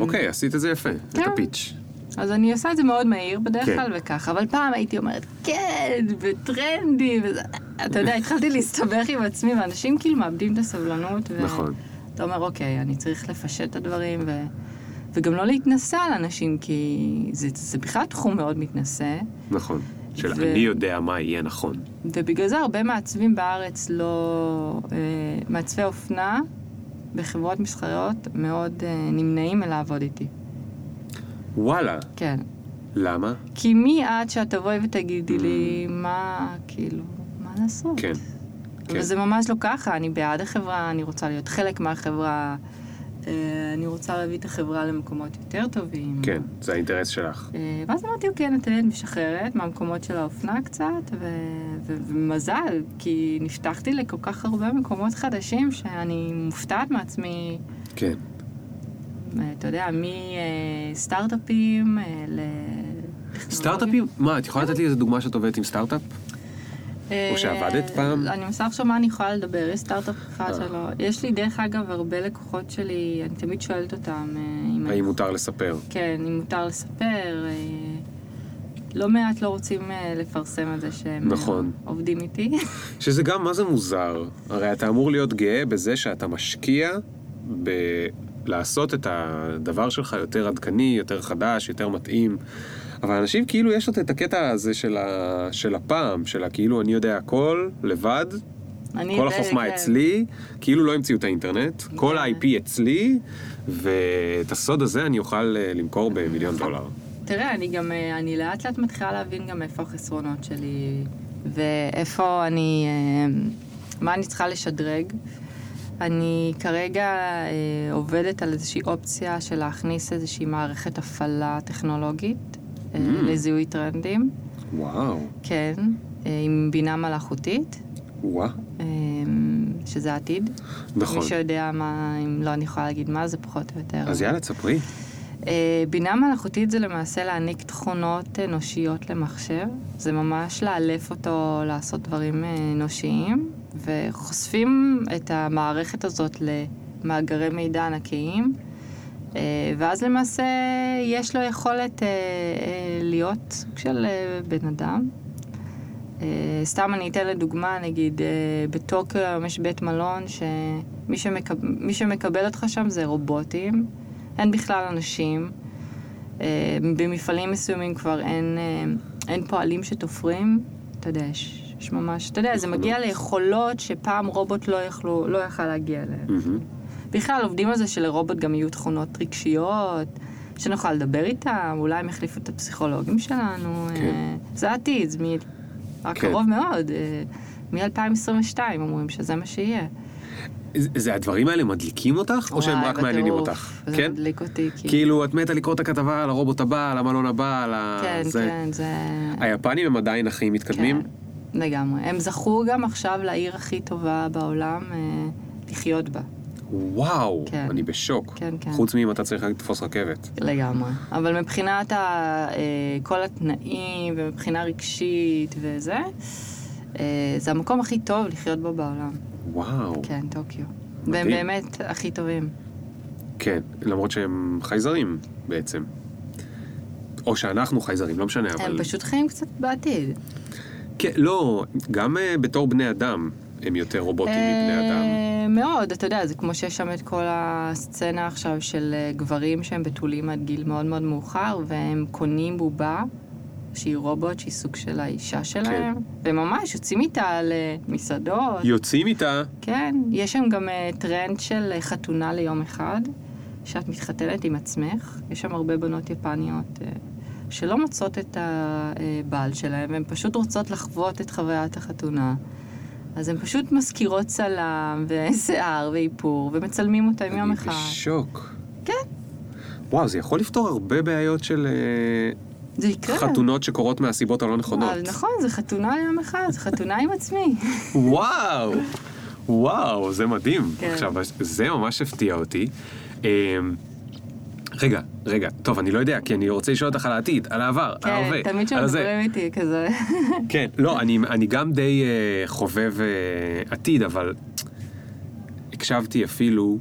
אוקיי, עשית את זה יפה, את כן. הפיץ'. אז אני עושה את זה מאוד מהיר בדרך כן. כלל וככה, אבל פעם הייתי אומרת, כן, וטרנדי, וזה... אתה יודע, התחלתי להסתבך עם עצמי, ואנשים כאילו מאבדים את הסבלנות. ו... נכון. אתה אומר, אוקיי, אני צריך לפשט את הדברים, ו... וגם לא להתנשא על אנשים, כי זה, זה בכלל תחום מאוד מתנשא, נכון. של ו- אני יודע מה יהיה נכון. ובגלל זה הרבה מעצבים בארץ לא... אה, מעצבי אופנה בחברות מסחריות מאוד אה, נמנעים מלעבוד איתי. וואלה, כן. למה? כי מי את שאת תבואי ותגידי לי מה, כאילו, מה לעשות? כן. כן. וזה ממש לא ככה, אני בעד החברה, אני רוצה להיות חלק מהחברה, אני רוצה להביא את החברה למקומות יותר טובים. כן, זה האינטרס שלך. אה, ואז אמרתי, אוקיי, נתנאל משחררת מהמקומות של האופנה קצת, ו- ו- ומזל, כי נפתחתי לכל כך הרבה מקומות חדשים שאני מופתעת מעצמי, כן. אה, אתה יודע, מסטארט-אפים אה, ל... סטארט-אפים? מה, את יכולה לתת לי איזה דוגמה שאת עובדת עם סטארט-אפ? אה, או שעבדת פעם? אני מנסה עכשיו מה אני יכולה לדבר, יש סטארט-אפ אחד אה. שלו. יש לי, דרך אגב, הרבה לקוחות שלי, אני תמיד שואלת אותם אה, אם... האם מותר לספר? כן, אם מותר לספר. אה, לא מעט לא רוצים אה, לפרסם את זה שהם אה, נכון. עובדים איתי. שזה גם, מה זה מוזר? הרי אתה אמור להיות גאה בזה שאתה משקיע בלעשות את הדבר שלך יותר עדכני, יותר חדש, יותר מתאים. אבל אנשים כאילו יש עוד את הקטע הזה של, ה... של הפעם, של הכאילו אני יודע הכל, לבד, כל החוכמה כן. אצלי, כאילו לא המציאו את האינטרנט, כל כן. ה-IP אצלי, ואת הסוד הזה אני אוכל אה, למכור במיליון דולר. תראה, אני גם, אה, אני לאט לאט מתחילה להבין גם איפה החסרונות שלי, ואיפה אני, אה, מה אני צריכה לשדרג. אני כרגע אה, עובדת על איזושהי אופציה של להכניס איזושהי מערכת הפעלה טכנולוגית Mm. לזיהוי טרנדים, וואו, כן, אה, עם בינה מלאכותית, וואה, אה, שזה העתיד. נכון. מי שיודע מה, אם לא, אני יכולה להגיד מה זה פחות או יותר. אז יאללה, תספרי. אה, בינה מלאכותית זה למעשה להעניק תכונות אנושיות למחשב. זה ממש לאלף אותו לעשות דברים אה, אנושיים, וחושפים את המערכת הזאת למאגרי מידע ענקיים, אה, ואז למעשה יש לו יכולת אה, אה, להיות סוג של אה, בן אדם. אה, סתם אני אתן לדוגמה, נגיד, אה, בטוקיו היום יש בית מלון שמי שמקב... שמקבל אותך שם זה רובוטים, אין בכלל אנשים. אה, במפעלים מסוימים כבר אין, אה, אין פועלים שתופרים. אתה יודע, יש, יש ממש, אתה יודע, זה מגיע ליכולות שפעם רובוט לא, יכלו, לא יכל להגיע אליהן. מהמם. בכלל, עובדים על זה שלרובוט גם יהיו תכונות רגשיות, שנוכל לדבר איתם, אולי הם יחליפו את הפסיכולוגים שלנו. כן. אה, זה העתיד, זה מ- הקרוב מאוד. אה, מ-2022 אומרים שזה מה שיהיה. זה- הדברים האלה מדליקים אותך, או שהם רק מעניינים. אותך? זה כן? מדליק אותי, כי... כאילו, את מתה לקרוא את הכתבה על הרובוט הבא, על המלון הבא, על ה... כן, זה. כן, זה... היפנים הם עדיין הכי מתקדמים? כן, לגמרי. הם זכו גם עכשיו לעיר הכי טובה בעולם אה, לחיות בה. וואו, כן. אני בשוק. כן, כן. חוץ מאם אתה צריך לתפוס רכבת. לגמרי. אבל מבחינת ה, אה, כל התנאים ומבחינה רגשית וזה, אה, זה המקום הכי טוב לחיות בו בעולם. וואו. כן, טוקיו. מדהים. והם באמת הכי טובים. כן, למרות שהם חייזרים בעצם. או שאנחנו חייזרים, לא משנה, אבל... הם פשוט חיים קצת בעתיד. כן, לא, גם uh, בתור בני אדם. הם יותר רובוטים מבני אדם? אה, מאוד, אתה יודע, זה כמו שיש שם את כל הסצנה עכשיו של אה, גברים שהם בתולים עד גיל מאוד מאוד מאוחר, והם קונים בובה, שהיא רובוט, שהיא סוג של האישה שלהם, וממש יוצאים איתה למסעדות. יוצאים איתה, כן, יש שם גם אה, טרנד של אה, חתונה ליום אחד, שאת מתחתנת עם עצמך. יש שם הרבה בנות יפניות אה, שלא מוצאות את הבעל שלהם, והן פשוט רוצות לחוות את חוויית החתונה. אז הן פשוט מזכירות צלם, ושיער, ואיפור, ומצלמים אותם יום אני אחד. בשוק. כן, וואו, זה יכול לפתור הרבה בעיות של אה, זה יקרה. חתונות שקורות מהסיבות הלא נכונות. אבל נכון, זה חתונה ליום אחד, זה חתונה עם עצמי. וואו, וואו, זה מדהים. כן. עכשיו, זה ממש הפתיע אותי. רגע, רגע, טוב, אני לא יודע, כי אני רוצה לשאול אותך על העתיד, על העבר, על כן, ההווה, תמיד על הזה. כשמדברים איתי כזה. כן, לא, אני, אני גם די uh, חובב uh, עתיד, אבל הקשבתי אפילו,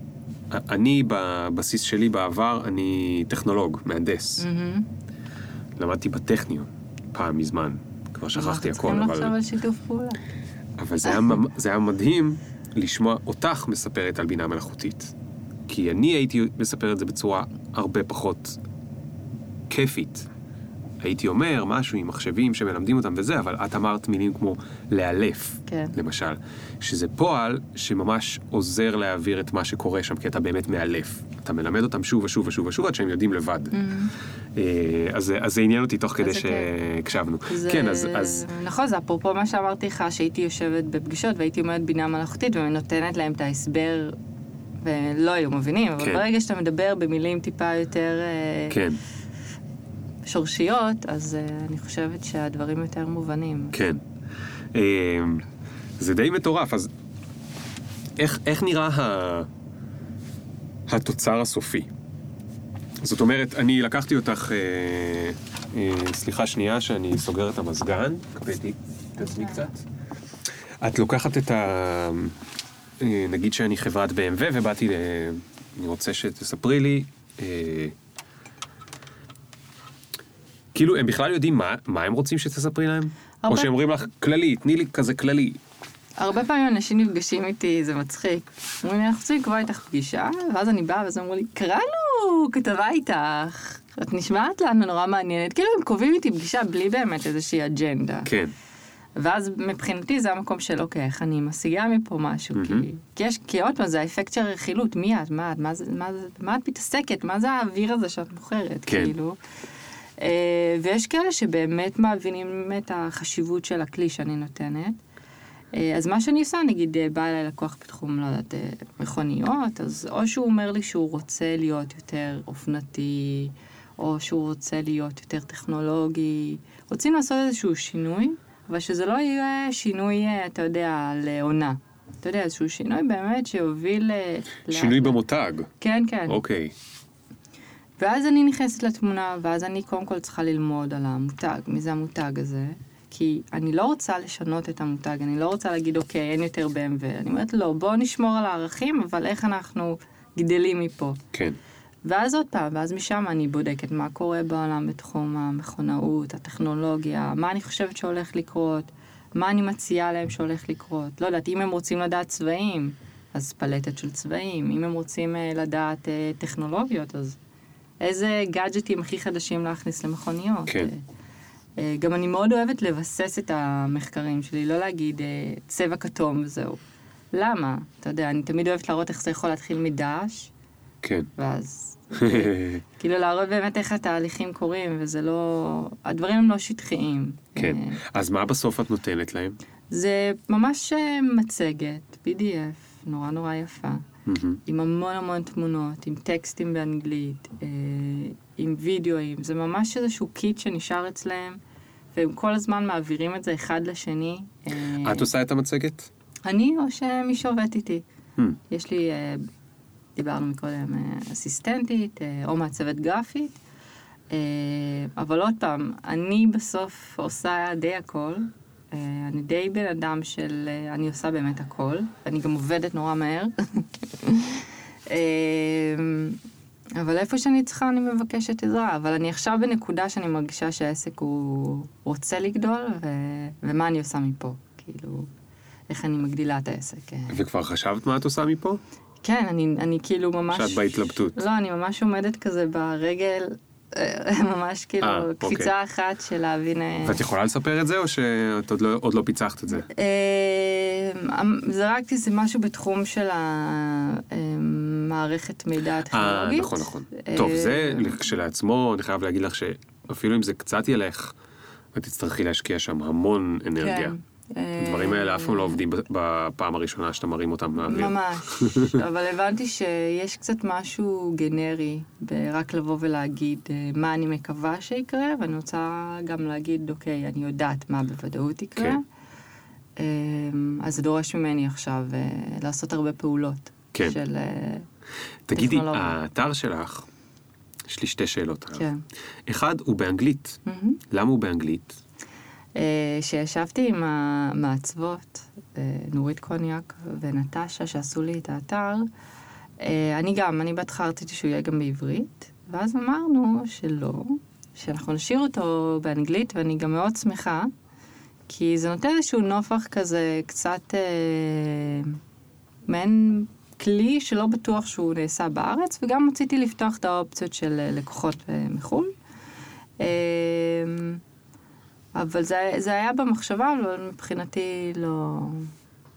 אני בבסיס שלי בעבר, אני טכנולוג, מהנדס. מהמם. למדתי בטכניון, פעם מזמן, כבר שכחתי אנחנו הכל, צריכים אבל, לחשוב על שיתוף פעולה. אבל זה, היה, זה היה מדהים לשמוע אותך מספרת על בינה מלאכותית. כי אני הייתי מספר את זה בצורה הרבה פחות כיפית. הייתי אומר משהו עם מחשבים שמלמדים אותם וזה, אבל את אמרת מילים כמו לאלף, כן. למשל, שזה פועל שממש עוזר להעביר את מה שקורה שם, כי אתה באמת מאלף. אתה מלמד אותם שוב ושוב ושוב ושוב עד שהם יודעים לבד. אה, אז, אז זה עניין אותי תוך כדי כן. שהקשבנו. זה... כן, אז, אז נכון, זה אפרופו מה שאמרתי לך, שהייתי יושבת בפגישות והייתי אומרת בינה מלאכותית ונותנת להם את ההסבר, ולא היו מבינים, אבל כן. ברגע שאתה מדבר במילים טיפה יותר אה, כן, שורשיות, אז אה, אני חושבת שהדברים יותר מובנים. כן. אה, זה די מטורף, אז איך, איך נראה ה... התוצר הסופי? זאת אומרת, אני לקחתי אותך, אה, אה, סליחה שנייה שאני סוגר את המזגן, קפאתי את עצמי קצת. את לוקחת את ה... אה, נגיד שאני חברת BMW ובאתי ל... אני רוצה שתספרי לי, אה, כאילו, הם בכלל יודעים מה, מה הם רוצים שתספרי להם? הרבה- או שהם אומרים לך, כללי, תני לי כזה כללי. הרבה פעמים אנשים נפגשים איתי, זה מצחיק. אומרים לי, אנחנו רוצים לקבוע איתך פגישה, ואז אני באה, ואז אמרו לי, קראנו כתבה איתך, את נשמעת לנו נורא מעניינת. כאילו הם קובעים איתי פגישה בלי באמת איזושהי אג'נדה. כן, ואז מבחינתי זה המקום של אוקיי, איך אני משיגה מפה משהו, כי, כי יש, כי עוד פעם זה האפקט של הרכילות, מי את, מה את, מה, זה, מה, זה, מה את מתעסקת, מה זה האוויר הזה שאת מוכרת, כן. כאילו. אה, ויש כאלה שבאמת מבינים את החשיבות של הכלי שאני נותנת. אה, אז מה שאני עושה, נגיד אה, בא אליי לקוח בתחום, לא יודעת, מכוניות, אז או שהוא אומר לי שהוא רוצה להיות יותר אופנתי, או שהוא רוצה להיות יותר טכנולוגי. רוצים לעשות איזשהו שינוי, אבל שזה לא יהיה שינוי, אה, אתה יודע, לעונה. אתה יודע, איזשהו שינוי באמת שיוביל... אה, שינוי ל- במותג. כן, כן. אוקיי, ואז אני נכנסת לתמונה, ואז אני קודם כל צריכה ללמוד על המותג, מי זה המותג הזה. כי אני לא רוצה לשנות את המותג, אני לא רוצה להגיד, אוקיי, אין יותר BMW. אני אומרת, לא, בואו נשמור על הערכים, אבל איך אנחנו גדלים מפה. כן. ואז עוד פעם, ואז משם אני בודקת מה קורה בעולם בתחום המכונאות, הטכנולוגיה, מה אני חושבת שהולך לקרות, מה אני מציעה להם שהולך לקרות. לא יודעת, אם הם רוצים לדעת צבעים, אז פלטת של צבעים. אם הם רוצים אה, לדעת אה, טכנולוגיות, אז איזה גאדג'טים הכי חדשים להכניס למכוניות. כן. אה, אה, גם אני מאוד אוהבת לבסס את המחקרים שלי, לא להגיד אה, צבע כתום וזהו. למה? אתה יודע, אני תמיד אוהבת להראות איך זה יכול להתחיל מדש, כן. ואז כאילו להראות באמת איך התהליכים קורים, וזה לא... הדברים הם לא שטחיים. כן. אה, אז מה בסוף את נותנת להם? זה ממש אה, מצגת, PDF, נורא נורא יפה. עם המון המון תמונות, עם טקסטים באנגלית, אה, עם וידאוים, זה ממש איזשהו קיט שנשאר אצלם, והם כל הזמן מעבירים את זה אחד לשני. את עושה את המצגת? אני או שמי שעובד איתי. יש לי, דיברנו מקודם, אה, אסיסטנטית אה, או מעצבת גרפית, אה, אבל עוד פעם, אני בסוף עושה די הכל. אני די בן אדם של, אני עושה באמת הכל, אני גם עובדת נורא מהר. אבל איפה שאני צריכה אני מבקשת עזרה, אבל אני עכשיו בנקודה שאני מרגישה שהעסק הוא רוצה לגדול, ו... ומה אני עושה מפה, כאילו. איך אני מגדילה את העסק. וכבר חשבת מה את עושה מפה? כן, אני, אני כאילו ממש... שאת בהתלבטות. לא, אני ממש עומדת כזה ברגל, אה, ממש כאילו אה, קפיצה אחת של להבין... אה, ואת יכולה לספר את זה, או שאת עוד לא, עוד לא פיצחת את זה? זרקתי זה משהו בתחום של המערכת מידע הטכנולוגית. נכון, נכון. טוב, זה כשלעצמו, אני חייב להגיד לך שאפילו אם זה קצת ילך, את תצטרכי להשקיע שם המון אנרגיה. כן. הדברים האלה אף פעם לא עובדים בפעם הראשונה שאתה מרים אותם מהאוויר. ממש, אבל הבנתי שיש קצת משהו גנרי ברק לבוא ולהגיד אה, מה אני מקווה שיקרה, ואני רוצה גם להגיד, אוקיי, אני יודעת מה בוודאות יקרה. כן. אה, אז זה דורש ממני עכשיו אה, לעשות הרבה פעולות. כן. של... אה, תגידי, טכנולוגיה. האתר שלך, יש לי שתי שאלות עליו. כן. אחד, הוא באנגלית. מהמם. למה הוא באנגלית? אה, שישבתי עם המעצבות, אה, נורית קוניאק ונטשה, שעשו לי את האתר, אה, אני גם, אני בהתחלה רציתי שהוא יהיה גם בעברית, ואז אמרנו שלא, שאנחנו נשאיר אותו באנגלית, ואני גם מאוד שמחה, כי זה נותן איזשהו נופח כזה קצת אה, מעין כלי שלא בטוח שהוא נעשה בארץ, וגם רציתי לפתוח את האופציות של לקוחות מחו"ל. אה, אבל זה, זה היה במחשבה, אבל מבחינתי לא...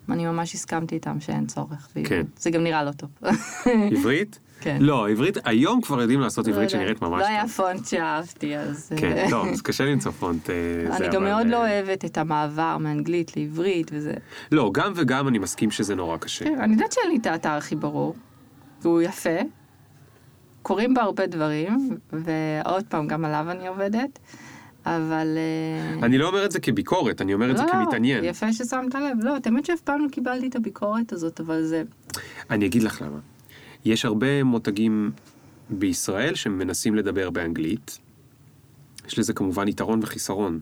אני ממש הסכמתי איתם שאין צורך. כן. זה גם נראה לא טוב. עברית? כן. לא, עברית, היום כבר יודעים לעשות לא עברית. שנראית ממש לא היה טוב. פונט שאהבתי, אז... כן, אה, טוב, אז קשה למצוא פונט. אה, אני גם אבל, מאוד לא אה, אוהבת את המעבר מאנגלית לעברית וזה. לא, גם וגם אני מסכים שזה נורא קשה. כן, אני יודעת שאין לי את האתר הכי ברור, והוא יפה. קורים בה הרבה דברים, ועוד פעם, גם עליו אני עובדת, אבל... אה, אני לא אומר את זה כביקורת, אני אומר את זה לא, כמתעניין. יפה ששמת לב. לא, האמת שאף פעם לא קיבלתי את הביקורת הזאת, אבל זה... אני אגיד לך למה. יש הרבה מותגים בישראל שמנסים לדבר באנגלית. יש לזה כמובן יתרון וחיסרון.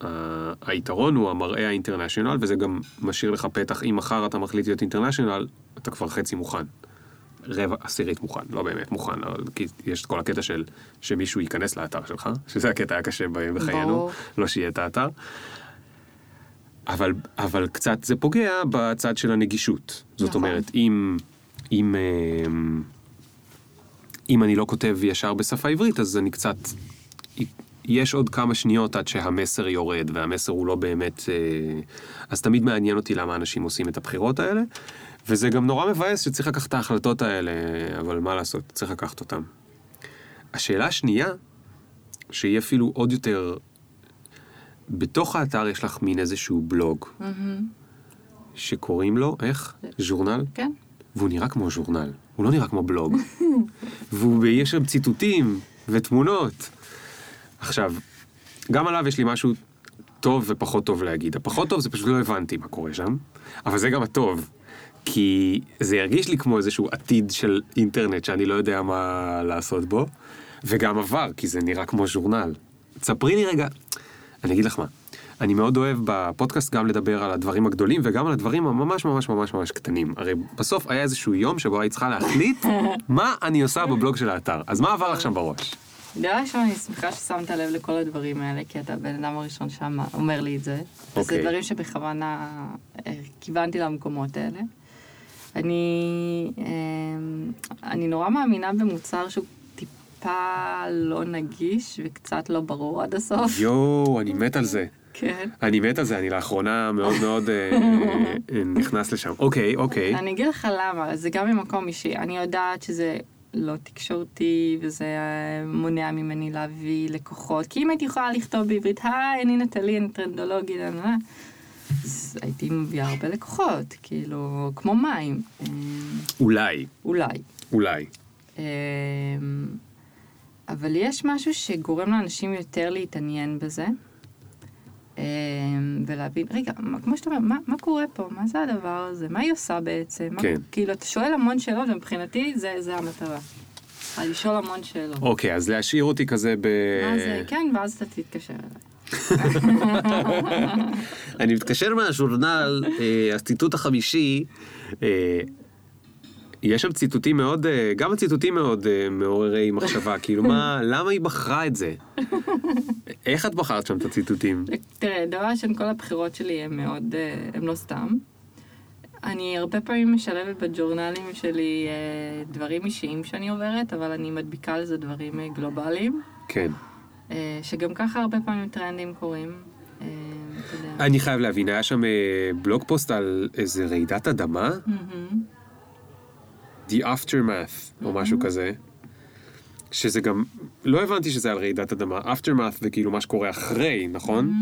ה- היתרון הוא המראה האינטרנשיונל, וזה גם משאיר לך פתח, אם מחר אתה מחליט להיות אינטרנשיונל, אתה כבר חצי מוכן. רבע, עשירית מוכן, לא באמת מוכן, כי יש את כל הקטע של שמישהו ייכנס לאתר שלך, שזה הקטע הקשה בחיינו, ברור. לא שיהיה את האתר. אבל, אבל קצת זה פוגע בצד של הנגישות. זאת נכון. אומרת, אם, אם, אמ, אם אני לא כותב ישר בשפה עברית, אז אני קצת... יש עוד כמה שניות עד שהמסר יורד, והמסר הוא לא באמת... אה, אז תמיד מעניין אותי למה אנשים עושים את הבחירות האלה, וזה גם נורא מבאס שצריך לקחת את ההחלטות האלה, אבל מה לעשות, צריך לקחת אותן. השאלה השנייה, שהיא אפילו עוד יותר... בתוך האתר יש לך מין איזשהו בלוג, שקוראים לו, איך? ז'ורנל? כן. והוא נראה כמו ז'ורנל, הוא לא נראה כמו בלוג. ויש שם ציטוטים ותמונות. עכשיו, גם עליו יש לי משהו טוב ופחות טוב להגיד. הפחות טוב זה פשוט לא הבנתי מה קורה שם, אבל זה גם הטוב. כי זה הרגיש לי כמו איזשהו עתיד של אינטרנט שאני לא יודע מה לעשות בו, וגם עבר, כי זה נראה כמו ז'ורנל. תספרי לי רגע, אני אגיד לך מה, אני מאוד אוהב בפודקאסט גם לדבר על הדברים הגדולים וגם על הדברים הממש ממש ממש ממש קטנים. הרי בסוף היה איזשהו יום שבו היית צריכה להחליט מה אני עושה בבלוג של האתר. אז מה עבר לך שם בראש? דבר ראשון, אני שמחה ששמת לב לכל הדברים האלה, כי אתה הבן אדם הראשון שם אומר לי את זה. זה אוקיי. דברים שבכוונה אה, כיוונתי למקומות האלה. אני, אה, אני נורא מאמינה במוצר שהוא טיפה לא נגיש וקצת לא ברור עד הסוף. יואו, אני מת על זה. כן. אני מת על זה, אני לאחרונה מאוד מאוד אה, אה, נכנס לשם. אוקיי, אוקיי. אני אגיד לך למה, זה גם ממקום אישי. אני יודעת שזה לא תקשורתי, וזה אה, מונע ממני להביא לקוחות. כי אם הייתי יכולה לכתוב בעברית, היי, אני נטלי, אני טרנדולוגית, נה", אז הייתי מביאה הרבה לקוחות, כאילו, כמו מים. אולי, אולי. אולי. אה, אבל יש משהו שגורם לאנשים יותר להתעניין בזה. אה, ולהבין, רגע, מה- כמו שאתה אומר, מה, מה קורה פה? מה זה הדבר הזה? מה היא עושה בעצם? מה, כן. כאילו, אתה שואל המון שאלות, ומבחינתי זה, זה המטרה. לשאול המון שאלות. אוקיי, אז להשאיר אותי כזה ב... מה זה? כן, ואז אתה תתקשר אליי. אני מתקשר מהז'ורנל, אה, הציטוט החמישי, אה, יש שם ציטוטים מאוד, אה, גם הציטוטים מאוד מעוררי מחשבה, כאילו מה, למה היא בחרה את זה? איך את בחרת שם את הציטוטים? תראה, דבר ראשון, כל הבחירות שלי הן מאוד, הן לא סתם. אני הרבה פעמים משלבת בג'ורנלים שלי דברים אישיים שאני עוברת, אבל אני מדביקה על זה דברים גלובליים, כן. אה, שגם ככה הרבה פעמים טרנדים קורים. אה. אני חייב להבין, היה שם אה, בלוג פוסט על איזה רעידת אדמה? מהמם. The Aftermath, או משהו כזה. שזה גם, לא הבנתי שזה על רעידת אדמה, Aftermath זה כאילו מה שקורה אחרי, נכון?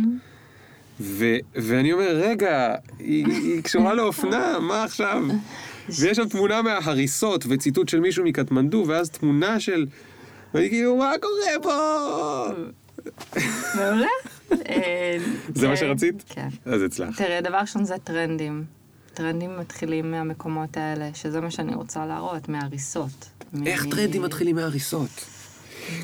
ו- ואני אומר, רגע, היא, היא קשורה לאופנה, מה עכשיו? ויש שם תמונה מההריסות וציטוט של מישהו מקטמנדו, ואז תמונה של... ואני כאילו, מה קורה פה? מעולה. אה, זה מה שרצית? כן. אז הצלחת. תראה, דבר ראשון זה טרנדים. טרנדים מתחילים מהמקומות האלה, שזה מה שאני רוצה להראות, מהריסות. איך טרנדים מתחילים מהריסות?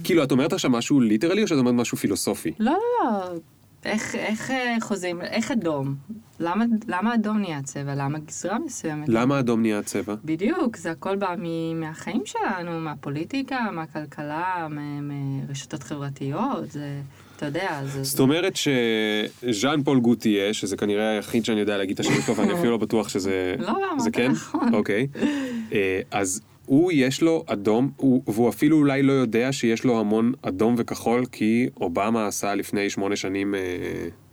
כאילו, את אומרת עכשיו משהו ליטרלי או שאת אומרת משהו פילוסופי? לא, לא, לא. איך, איך אה, חוזים, איך אדום? למה, למה אדום נהיה צבע? למה גזרה מסוימת? למה אדום נהיה צבע? בדיוק, זה הכל בא מ- מהחיים שלנו, מהפוליטיקה, מהכלכלה, מרשתות חברתיות, זה, אתה יודע, זה... זאת אומרת שז'אן פול גוטיה, שזה כנראה היחיד שאני יודע להגיד את השם שלו, ואני אפילו לא בטוח שזה... לא, לא, אמרת זה כן? נכון. אוקיי. אה, אז הוא, יש לו אדום, הוא- והוא אפילו אולי לא יודע שיש לו המון אדום וכחול, כי אובמה עשה לפני שמונה שנים אה,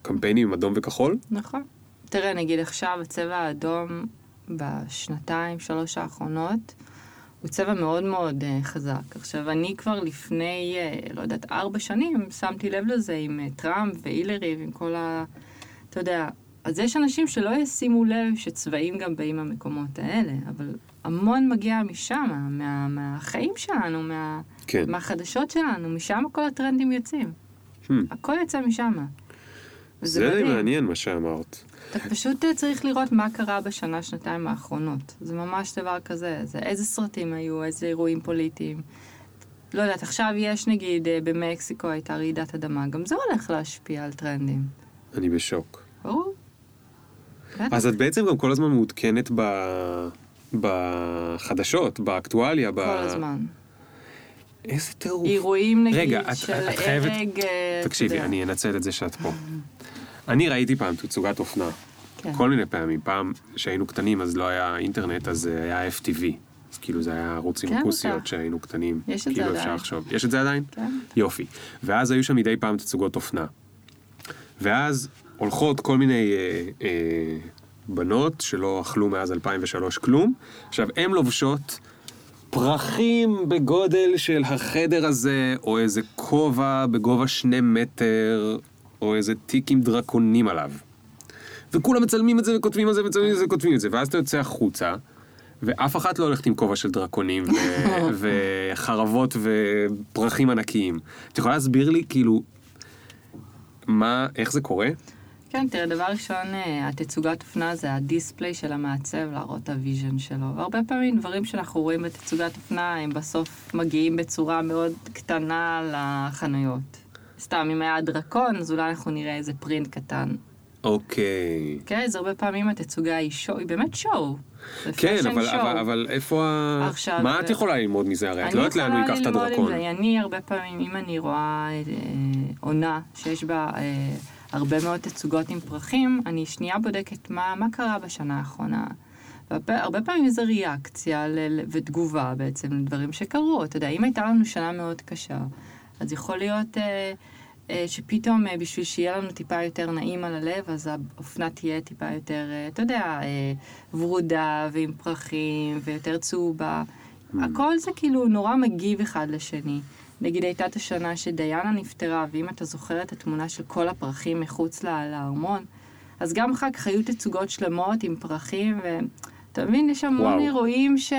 קמפיינים עם אדום וכחול. נכון. תראה, נגיד עכשיו הצבע האדום בשנתיים, שלוש האחרונות, הוא צבע מאוד מאוד uh, חזק. עכשיו, אני כבר לפני, uh, לא יודעת, ארבע שנים, שמתי לב לזה עם uh, טראמפ והילרי ועם כל ה... אתה יודע, אז יש אנשים שלא ישימו לב שצבעים גם באים מהמקומות האלה, אבל המון מגיע משם, מה, מהחיים שלנו, מה, כן. מהחדשות שלנו, משם כל הטרנדים יוצאים. Hmm. הכל יוצא משם. זה מדהים. מעניין מה שאמרת. אתה פשוט אה, צריך לראות מה קרה בשנה, שנתיים האחרונות. זה ממש דבר כזה. זה איזה סרטים היו, איזה אירועים פוליטיים. לא יודעת, עכשיו יש נגיד אה, במקסיקו הייתה רעידת אדמה, גם זה הולך להשפיע על טרנדים. אני בשוק. ברור. אז את בעצם גם כל הזמן מעודכנת ב... בחדשות, באקטואליה, ב... כל הזמן. איזה טירוף. אירועים נגיד רגע, את- של את חייבת- הרג... תקשיבי, יודע. אני אנצל את זה שאת פה. אני ראיתי פעם תצוגת אופנה. כן. כל מיני פעמים. פעם שהיינו קטנים אז לא היה אינטרנט, אז היה FTV. אז כאילו זה היה ערוץ עם כן, כוסיות בטח. שהיינו קטנים. יש את זה כאילו אפשר עדיין. לחשוב. יש את זה עדיין? כן. יופי. ואז היו שם מדי פעם תצוגות אופנה. ואז הולכות כל מיני אה, אה, בנות שלא אכלו מאז 2003 כלום. עכשיו, הן לובשות פרחים בגודל של החדר הזה, או איזה כובע בגובה שני מטר, או איזה תיק עם דרקונים עליו. וכולם מצלמים את זה וכותבים על זה, מצלמים את זה וכותבים את זה, ואז אתה יוצא החוצה, ואף אחת לא הולכת עם כובע של דרקונים, ו- וחרבות ופרחים ענקיים. את יכולה להסביר לי, כאילו, מה, איך זה קורה? כן, תראה, דבר ראשון, אה, התצוגת אופנה זה ה display של המעצב, להראות את ה vision שלו. והרבה פעמים דברים שאנחנו רואים בתצוגת אופנה, הם בסוף מגיעים בצורה מאוד קטנה לחנויות. סתם, אם היה דרקון, אז אולי אנחנו נראה איזה פרינט קטן. אוקיי. כן, אז הרבה פעמים התצוגה היא שואו, היא באמת שואו. כן, אבל, show. אבל, אבל איפה ה... עכשיו, מה את יכולה ללמוד מזה הרי? את לא יודעת לאן הוא ייקח את הדרקון. אני הרבה פעמים, אם אני רואה אה, עונה שיש בה אה, הרבה מאוד תצוגות עם פרחים, אני שנייה בודקת מה, מה קרה בשנה האחרונה. הרבה פעמים זה ריאקציה ל- ותגובה בעצם לדברים שקרו. אתה יודע, אם הייתה לנו שנה מאוד קשה, אז יכול להיות אה, אה, שפתאום אה, בשביל שיהיה לנו טיפה יותר נעים על הלב, אז האופנה תהיה טיפה יותר, אה, אתה יודע, אה, ורודה ועם פרחים ויותר צהובה. הכל זה כאילו נורא מגיב אחד לשני. נגיד הייתה את השנה שדיאנה נפטרה, ואם אתה זוכר את התמונה של כל הפרחים מחוץ לה- לארמון, אז גם אחר כך היו תצוגות שלמות עם פרחים, ואתה מבין, יש המון. אירועים ש...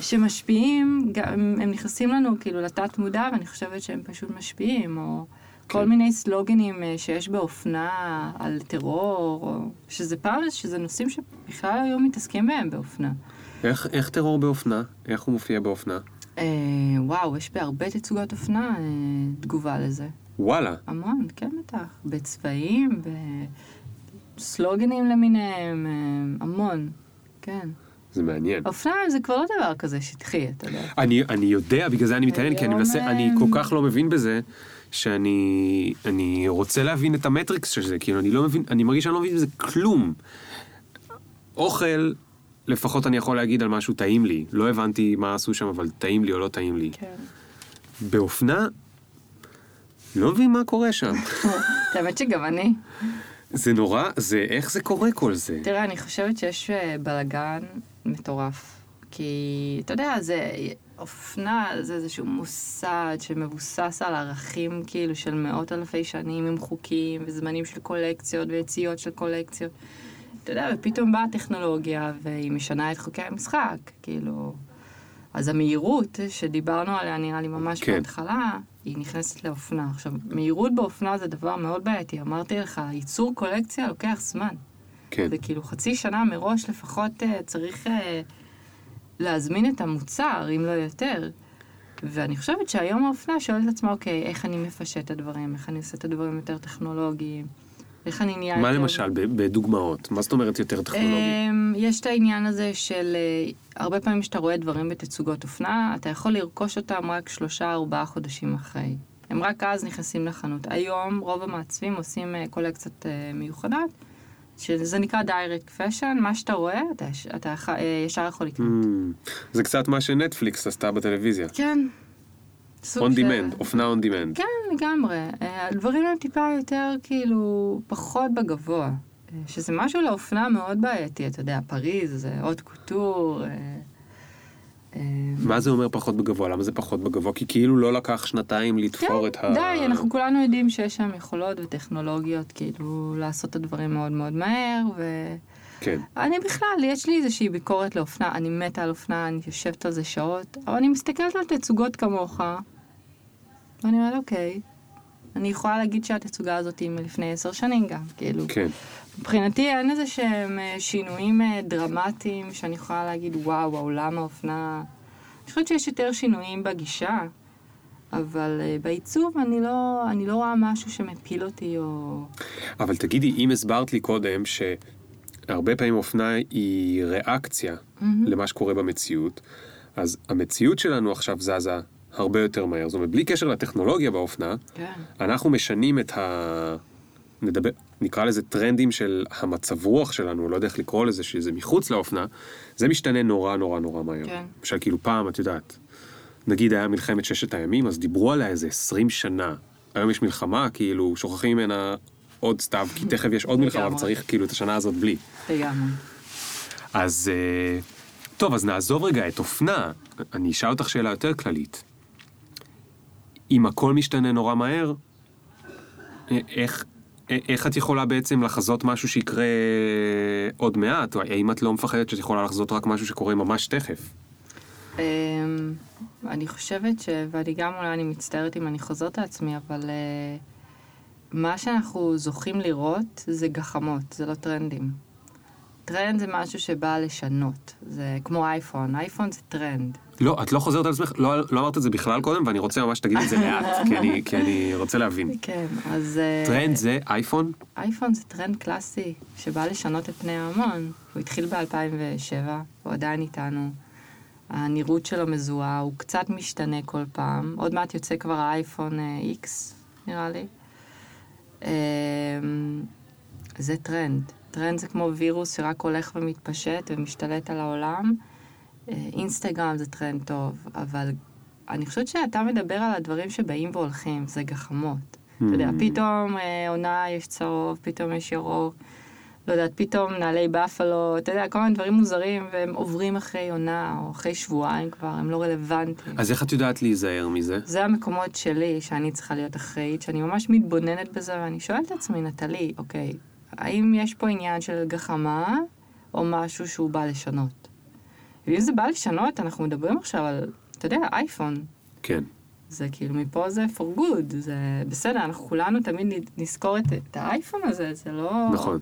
שמשפיעים, גם, הם נכנסים לנו כאילו לתת מודע, ואני חושבת שהם פשוט משפיעים, או כל כן. מיני סלוגנים אה, שיש באופנה על טרור, או שזה פעם, שזה נושאים שבכלל היו מתעסקים בהם באופנה. איך, איך טרור באופנה? איך הוא מופיע באופנה? אה, וואו, יש בהרבה תצוגות אופנה אה, תגובה לזה. וואלה. המון, כן בטח. בצבעים, בסלוגנים למיניהם, אה, המון, כן. זה מעניין. אופנה זה כבר לא דבר כזה שטחי, אתה יודע. אני, אני יודע, בגלל זה אני מתעניין, כי אני מנסה, אני אה, כל כך לא מבין בזה, שאני אני רוצה להבין את המטריקס של זה, כאילו, אני לא מבין, אני מרגיש שאני לא מבין בזה כלום. אוכל, לפחות אני יכול להגיד על משהו טעים לי. לא הבנתי מה עשו שם, אבל טעים לי או לא טעים לי. כן. באופנה, לא מבין מה קורה שם. האמת שגם אני. זה נורא, זה, איך זה קורה כל זה? תראה, אני חושבת שיש אה, בלאגן מטורף. כי, אתה יודע, זה... אופנה זה איזשהו מוסד שמבוסס על ערכים כאילו של מאות אלפי שנים עם חוקים וזמנים של קולקציות ויציאות של קולקציות. אתה יודע, ופתאום באה הטכנולוגיה והיא משנה את חוקי המשחק, כאילו... אז המהירות שדיברנו עליה נראה לי ממש כן. בהתחלה, היא נכנסת לאופנה. עכשיו, מהירות באופנה זה דבר מאוד בעייתי. אמרתי לך, ייצור קולקציה לוקח זמן. כן, זה כאילו חצי שנה מראש לפחות אה, צריך אה, להזמין את המוצר, אם לא יותר. ואני חושבת שהיום האופנה שואלת את עצמה, אוקיי, איך אני מפשט את הדברים, איך אני עושה את הדברים יותר טכנולוגיים, איך אני נהיה מה יותר... למשל, בדוגמאות? מה זאת אומרת יותר טכנולוגי? אמ, יש את העניין הזה של אה, הרבה פעמים כשאתה רואה דברים בתצוגות אופנה, אתה יכול לרכוש אותם רק שלושה ארבעה חודשים אחרי. הם רק אז נכנסים לחנות. היום רוב המעצבים עושים אה, קולקציות אה, מיוחדות, שזה נקרא direct fashion, מה שאתה רואה, אתה, אתה ישר יכול לקנות. Mm, זה קצת מה שנטפליקס עשתה בטלוויזיה. כן. של- demand, אופנה on demand. כן, לגמרי. אה, הדברים הם טיפה יותר כאילו פחות בגבוה. אה, שזה משהו לאופנה מאוד בעייתי, אתה יודע, פריז זה haute couture. אה, מה זה אומר פחות בגבוה? למה זה פחות בגבוה? כי כאילו לא לקח שנתיים לתפור את ה... די, אנחנו כולנו יודעים שיש שם יכולות וטכנולוגיות, כאילו, לעשות את הדברים מאוד מאוד מהר, כן. ואני בכלל, יש לי איזושהי ביקורת לאופנה, אני מתה על אופנה, אני יושבת על זה שעות, אבל אני מסתכלת על תצוגות כמוך, ואני אומרת, אוקיי, אני יכולה להגיד שהתצוגה הזאת היא מלפני עשר שנים גם, כאילו. כן. מבחינתי אין איזה שהם אה, שינויים אה, דרמטיים שאני יכולה להגיד, וואו, העולם האופנה... אני חושבת שיש יותר שינויים בגישה, אבל אה, בעיצוב אני לא, אני לא רואה משהו שמפיל אותי או... אבל תגידי, אם הסברת לי קודם שהרבה פעמים אופנה היא ריאקציה למה שקורה במציאות, אז המציאות שלנו עכשיו זזה הרבה יותר מהר. זאת אומרת, בלי קשר לטכנולוגיה באופנה, כן. אנחנו משנים את ה... נדבר, נקרא לזה טרנדים של המצב רוח שלנו, לא יודע איך לקרוא לזה, שזה מחוץ לאופנה, זה משתנה נורא נורא נורא מהר. כן. למשל, כאילו פעם, את יודעת, נגיד היה מלחמת ששת הימים, אז דיברו עליה איזה 20 שנה. היום יש מלחמה, כאילו, שוכחים ממנה עוד סתיו, כי תכף יש עוד מלחמה. וצריך כאילו את השנה הזאת בלי. לגמרי. אז אה, טוב, אז נעזוב רגע את אופנה. אני אשאל אותך שאלה יותר כללית. אם הכל משתנה נורא מהר, אה, איך, אה, איך את יכולה בעצם לחזות משהו שיקרה עוד מעט? או האם את לא מפחדת שאת יכולה לחזות רק משהו שקורה ממש תכף? אמ, אני חושבת ש... ואני גם אולי אני מצטערת אם אני חוזרת על עצמי, אבל אה, מה שאנחנו זוכים לראות זה גחמות, זה לא טרנדים. טרנד זה משהו שבא לשנות, זה כמו אייפון, אייפון זה טרנד. לא, את לא חוזרת על עצמך, לא, לא אמרת את זה בכלל קודם, ואני רוצה ממש שתגידי את זה לאט, כי אני, כי אני רוצה להבין. כן, אז... אה, טרנד זה אייפון? אייפון זה טרנד קלאסי שבא לשנות את פני ההמון. הוא התחיל ב-2007, הוא עדיין איתנו. הנראות שלו מזוהה, הוא קצת משתנה כל פעם. עוד מעט יוצא כבר האייפון אה, X, נראה לי. אמ, זה טרנד. טרנד זה כמו וירוס שרק הולך ומתפשט ומשתלט על העולם. אינסטגרם זה טרנד טוב, אבל אני חושבת שאתה מדבר על הדברים שבאים והולכים, זה גחמות. אתה יודע, פתאום אה, עונה יש צהוב, פתאום יש ירוק, לא יודעת, פתאום נעלי באפלו, אתה יודע, כל מיני דברים מוזרים, והם עוברים אחרי עונה, או אחרי שבועיים כבר, הם לא רלוונטיים. אז איך את יודעת להיזהר מזה? זה המקומות שלי, שאני צריכה להיות אחראית, שאני ממש מתבוננת בזה, ואני שואלת את עצמי, נטלי, אוקיי, האם יש פה עניין של גחמה, או משהו שהוא בא לשנות? ואם זה בא לשנות, אנחנו מדברים עכשיו על, אתה יודע, אייפון. כן. זה כאילו, מפה זה for good, זה בסדר, אנחנו כולנו תמיד נזכור את, את האייפון הזה, זה לא... נכון,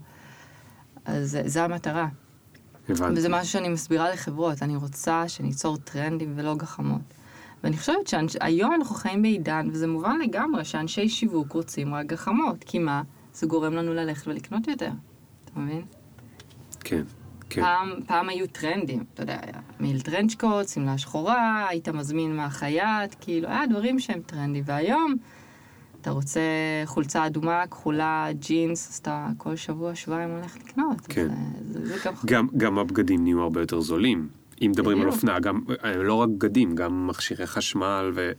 אז זה- זה המטרה. הבנתי. וזה משהו שאני מסבירה לחברות, אני רוצה שניצור טרנדים ולא גחמות. ואני חושבת שהיום אנחנו חיים בעידן, וזה מובן לגמרי, שאנשי שיווק רוצים רק גחמות, כי מה? זה גורם לנו ללכת ולקנות יותר, אתה מבין? כן, כן. פעם, פעם היו טרנדים, אתה יודע, היה מיל טרנצ'קוט, שמלה שחורה, היית מזמין מהחייט, כאילו, היה דברים שהם טרנדי, והיום אתה רוצה חולצה אדומה, כחולה, ג'ינס, אז אתה כל שבוע, שבועיים הולך לקנות. כן. זה, זה, זה גם... גם, גם הבגדים נהיו הרבה יותר זולים. אם מדברים על. אופנה, גם, אה, לא רק בגדים, גם מכשירי חשמל ו...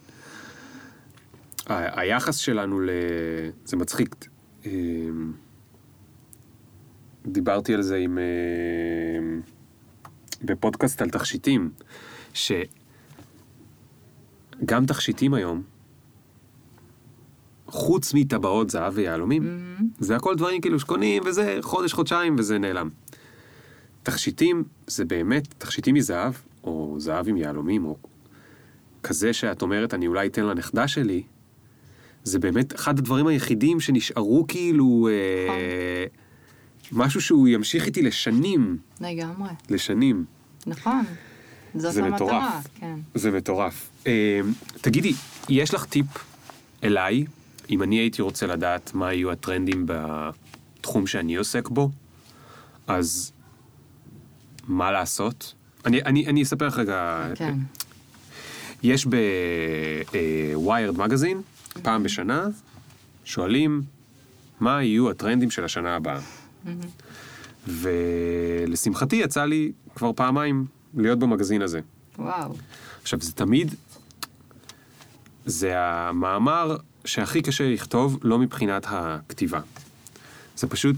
היחס שלנו ל... זה מצחיק. דיברתי על זה עם... אה, בפודקאסט על תכשיטים, שגם תכשיטים היום, חוץ מטבעות זהב ויהלומים, Mm-hmm. זה הכל דברים כאילו שקונים וזה חודש, חודשיים וזה נעלם. תכשיטים זה באמת, תכשיטים מזהב, או זהב עם יהלומים, או כזה שאת אומרת, אני אולי אתן לנכדה שלי, זה באמת אחד הדברים היחידים שנשארו כאילו אה, משהו שהוא ימשיך איתי לשנים, לגמרי, לשנים. נכון. זאת זה המטרה, מטורף. כן. זה מטורף. אה, תגידי, יש לך טיפ אליי, אם אני הייתי רוצה לדעת מה יהיו הטרנדים בתחום שאני עוסק בו, אז מה לעשות? אני, אני, אני אספר לך רגע. כן. יש בוויירד מגזין, פעם בשנה, שואלים מה יהיו הטרנדים של השנה הבאה. ולשמחתי יצא לי כבר פעמיים להיות במגזין הזה. וואו. עכשיו, זה תמיד, זה המאמר שהכי קשה לכתוב, לא מבחינת הכתיבה. זה פשוט,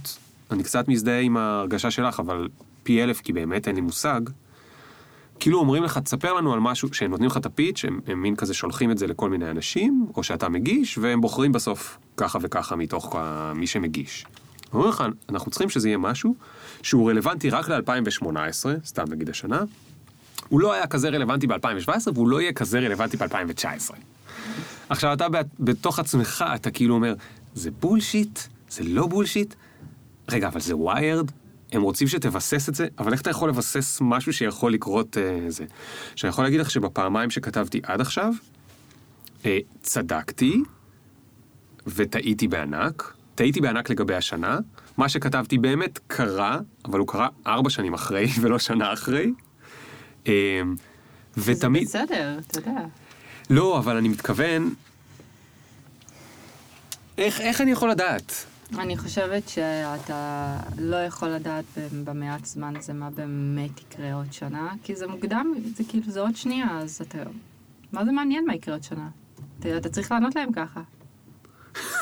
אני קצת מזדהה עם ההרגשה שלך, אבל פי אלף, כי באמת אין לי מושג. כאילו אומרים לך, תספר לנו על משהו, שהם נותנים לך את הפיץ', הם, הם מין כזה שולחים את זה לכל מיני אנשים, או שאתה מגיש, והם בוחרים בסוף ככה וככה מתוך מי שמגיש. אומרים לך, אנחנו צריכים שזה יהיה משהו שהוא רלוונטי רק ל-2018, סתם נגיד השנה, הוא לא היה כזה רלוונטי ב-2017, והוא לא יהיה כזה רלוונטי ב-2019. עכשיו, אתה בת- בתוך עצמך, אתה כאילו אומר, זה בולשיט? זה לא בולשיט? רגע, אבל זה ויירד? הם רוצים שתבסס את זה, אבל איך אתה יכול לבסס משהו שיכול לקרות אה, זה? שאני יכול להגיד לך שבפעמיים שכתבתי עד עכשיו, אה, צדקתי וטעיתי בענק. טעיתי בענק לגבי השנה. מה שכתבתי באמת קרה, אבל הוא קרה ארבע שנים אחרי ולא שנה אחרי. אה, ותמיד... זה בסדר, אתה יודע. לא, אבל אני מתכוון... איך, איך אני יכול לדעת? אני חושבת שאתה לא יכול לדעת במעט זמן הזה מה באמת יקרה עוד שנה, כי זה מוקדם, זה כאילו, זה עוד שנייה, אז אתה... מה זה מעניין מה יקרה עוד שנה? אתה, אתה צריך לענות להם ככה.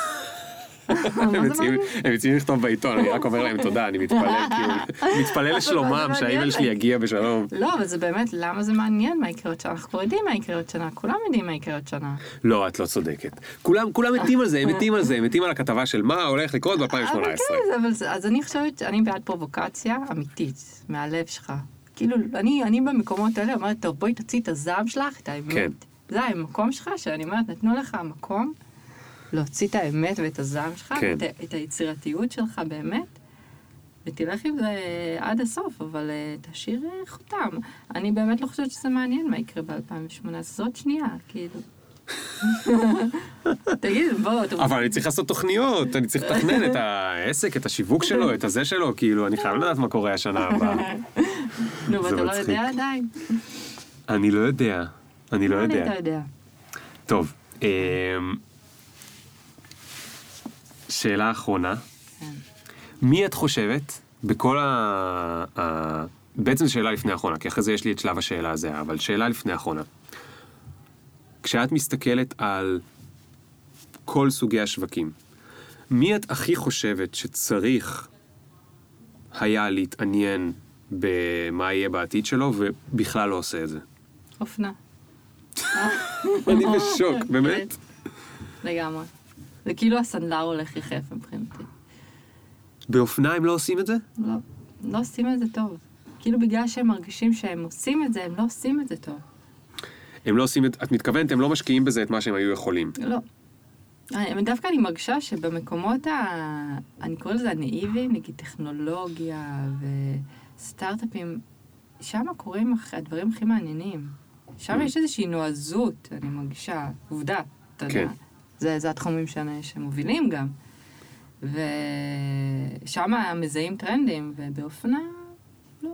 הם מציעים לכתוב בעיתון, אני רק אומר להם תודה, אני מתפלל, כאילו, מתפלל לשלומם, שהאימייל שלי. יגיע בשלום. לא, אבל זה באמת, למה זה מעניין מה יקרה עוד שנה? אנחנו כבר יודעים מה יקרה עוד שנה, כולם יודעים מה יקרה עוד שנה. לא, את לא צודקת. כולם, כולם מתים על זה, הם מתים על זה, הם מתים על הכתבה של מה הולך לקרות ב-2018. אבל כן, אז אני חושבת שאני בעד פרובוקציה אמיתית, מהלב שלך. כאילו, אני, אני במקומות האלה אומרת, טוב, בואי תוציא את הזעם שלך, את האמת. כן. זה המקום שלך, שאני אומרת, נתנו לך מקום להוציא את האמת ואת הזעם שלך, כן. את, את היצירתיות שלך באמת, ותלך עם זה עד הסוף, אבל אה, תשאיר אה, חותם. אני באמת לא חושבת שזה מעניין מה יקרה ב-2018, זאת שנייה, כאילו. תגיד, בוא, אתה אבל אני צריך לעשות תוכניות, אני צריך לתכנן את העסק, את השיווק שלו, את הזה שלו, כאילו, אני חייב לדעת מה קורה השנה הבאה. נו, ואתה לא. יודע עדיין. אני לא יודע, אני לא יודע. אתה יודע. טוב, אמ, שאלה אחרונה. כן. מי את חושבת בכל ה... ה... בעצם זו שאלה לפני האחרונה, כי אחרי זה יש לי את שלב השאלה הזה, אבל שאלה לפני האחרונה. כשאת מסתכלת על כל סוגי השווקים, מי את הכי חושבת שצריך היה להתעניין במה יהיה בעתיד שלו, ובכלל לא עושה את זה? אופנה. אני בשוק, באמת. לגמרי. זה כאילו הסנדלר הולך יחף מבחינתי. באופנה הם לא עושים את זה? לא, לא עושים את זה טוב. כאילו בגלל שהם מרגישים שהם עושים את זה, הם לא עושים את זה טוב. הם לא עושים את, את מתכוונת, הם לא משקיעים בזה את מה שהם היו יכולים. לא. אני- דווקא אני מרגישה שבמקומות ה... אני קורא לזה הנאיביים, נגיד טכנולוגיה וסטארט-אפים, שם קורים הדברים הכי מעניינים. שם Mm. יש איזושהי נועזות, אני מרגישה, עובדה, אתה יודע. זה, זה התחומים שאני- שמובילים גם. ושם מזהים טרנדים, ובאופנה, לא.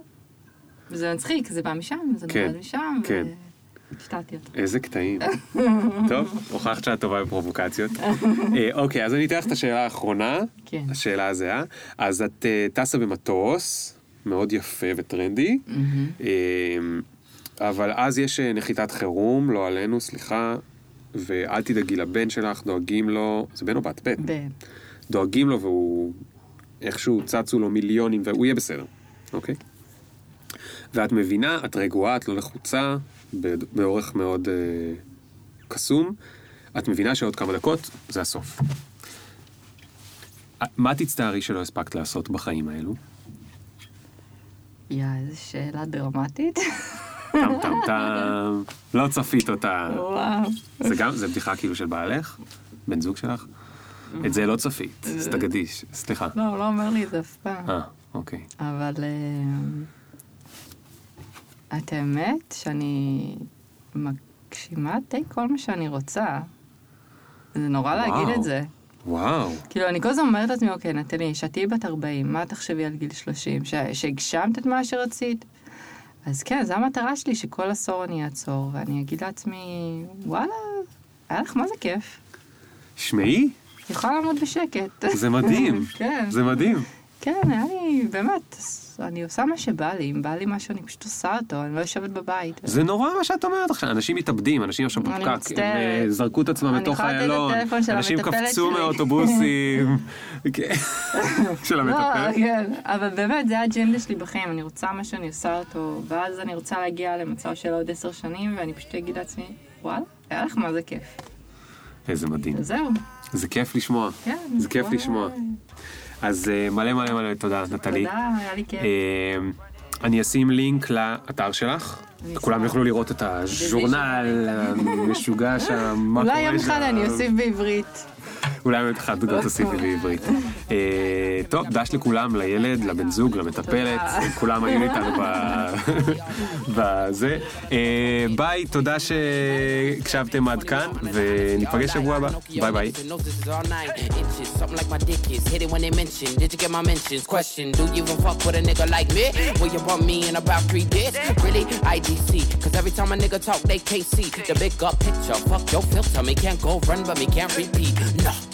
וזה מצחיק, זה בא משם, זה כן, נולד משם. כן. השתלתי אותו. איזה קטעים. טוב, הוכחת שאת טובה בפרובוקציות. אה, אוקיי, אז אני אתן לך את השאלה האחרונה. כן. השאלה הזהה. אז את אה, טסה במטוס, מאוד יפה וטרנדי, אה, אבל אז יש נחיתת חירום, לא עלינו, סליחה, ואל תדאגי לבן שלך, דואגים לו, זה בן או בת? בן. בן. דואגים לו והוא, איכשהו צצו לו מיליונים והוא יהיה בסדר, אוקיי? ואת מבינה, את רגועה, את לא לחוצה, באורך מאוד אה, קסום, את מבינה שעוד כמה דקות זה הסוף. מה תצטערי שלא הספקת לעשות בחיים האלו? יא, איזו שאלה דרמטית. טם טם טם, לא צפית אותה. וואו. זה גם, זה בדיחה כאילו של בעלך? בן זוג שלך? את זה לא צפית, אז תגדיש, סליחה. לא, הוא לא אומר לי את זה אף פעם. אה, אוקיי. אבל אה, את האמת שאני מגשימה די כל מה שאני רוצה. זה נורא להגיד. את זה. וואו. כאילו, אני כל הזמן אומרת לעצמי, אוקיי, נטלי, שאת תהיי בת 40, מה תחשבי על גיל 30? ש- שהגשמת את מה שרצית? אז כן, זו המטרה שלי, שכל עשור אני אעצור, ואני אגיד לעצמי, וואלה, היה לך מה זה כיף. שמעי, יכולה לעמוד בשקט. זה מדהים. כן. זה מדהים. כן, היה לי, באמת, אני עושה מה שבא לי, אם בא לי משהו, אני פשוט עושה אותו, אני לא יושבת בבית. זה נורא מה שאת אומרת עכשיו, אנשים מתאבדים, אנשים עכשיו בפקק. הם זרקו את עצמם לתוך איילון, הטלפון של אנשים קפצו שלי. מאוטובוסים, כן. של לא, המטפלת. כן, אבל באמת, זה האג'נדה שלי בחיים, אני רוצה מה שאני עושה אותו, ואז אני רוצה להגיע למצב של עוד עשר שנים, ואני פשוט אגיד לעצמי, וואלה, היה לך מה זה כיף. איזה מדהים. וזהו, זה כיף לשמוע. כן. זה כיף. לשמוע. אז אה, מלא מלא מלא תודה, נטלי. תודה, היה לי כיף. אה, אני אשים לינק לאתר שלך, כולם. יוכלו לראות את הז'ורנל המשוגע שם, מה קורה שם. אולי יום אחד אני אוסיף בעברית. אולי יום אחד גם תוסיפי בעברית. אה, טוב, דש לכולם, לילד, לבן זוג, למטפלת. כולם היו איתנו ב- בזה. אה, ביי, תודה שהקשבתם עד כאן, וניפגש שבוע הבא. ביי ביי. Talk, they can't see the big up picture. Fuck your filter, me can't go run, but me can't repeat. No.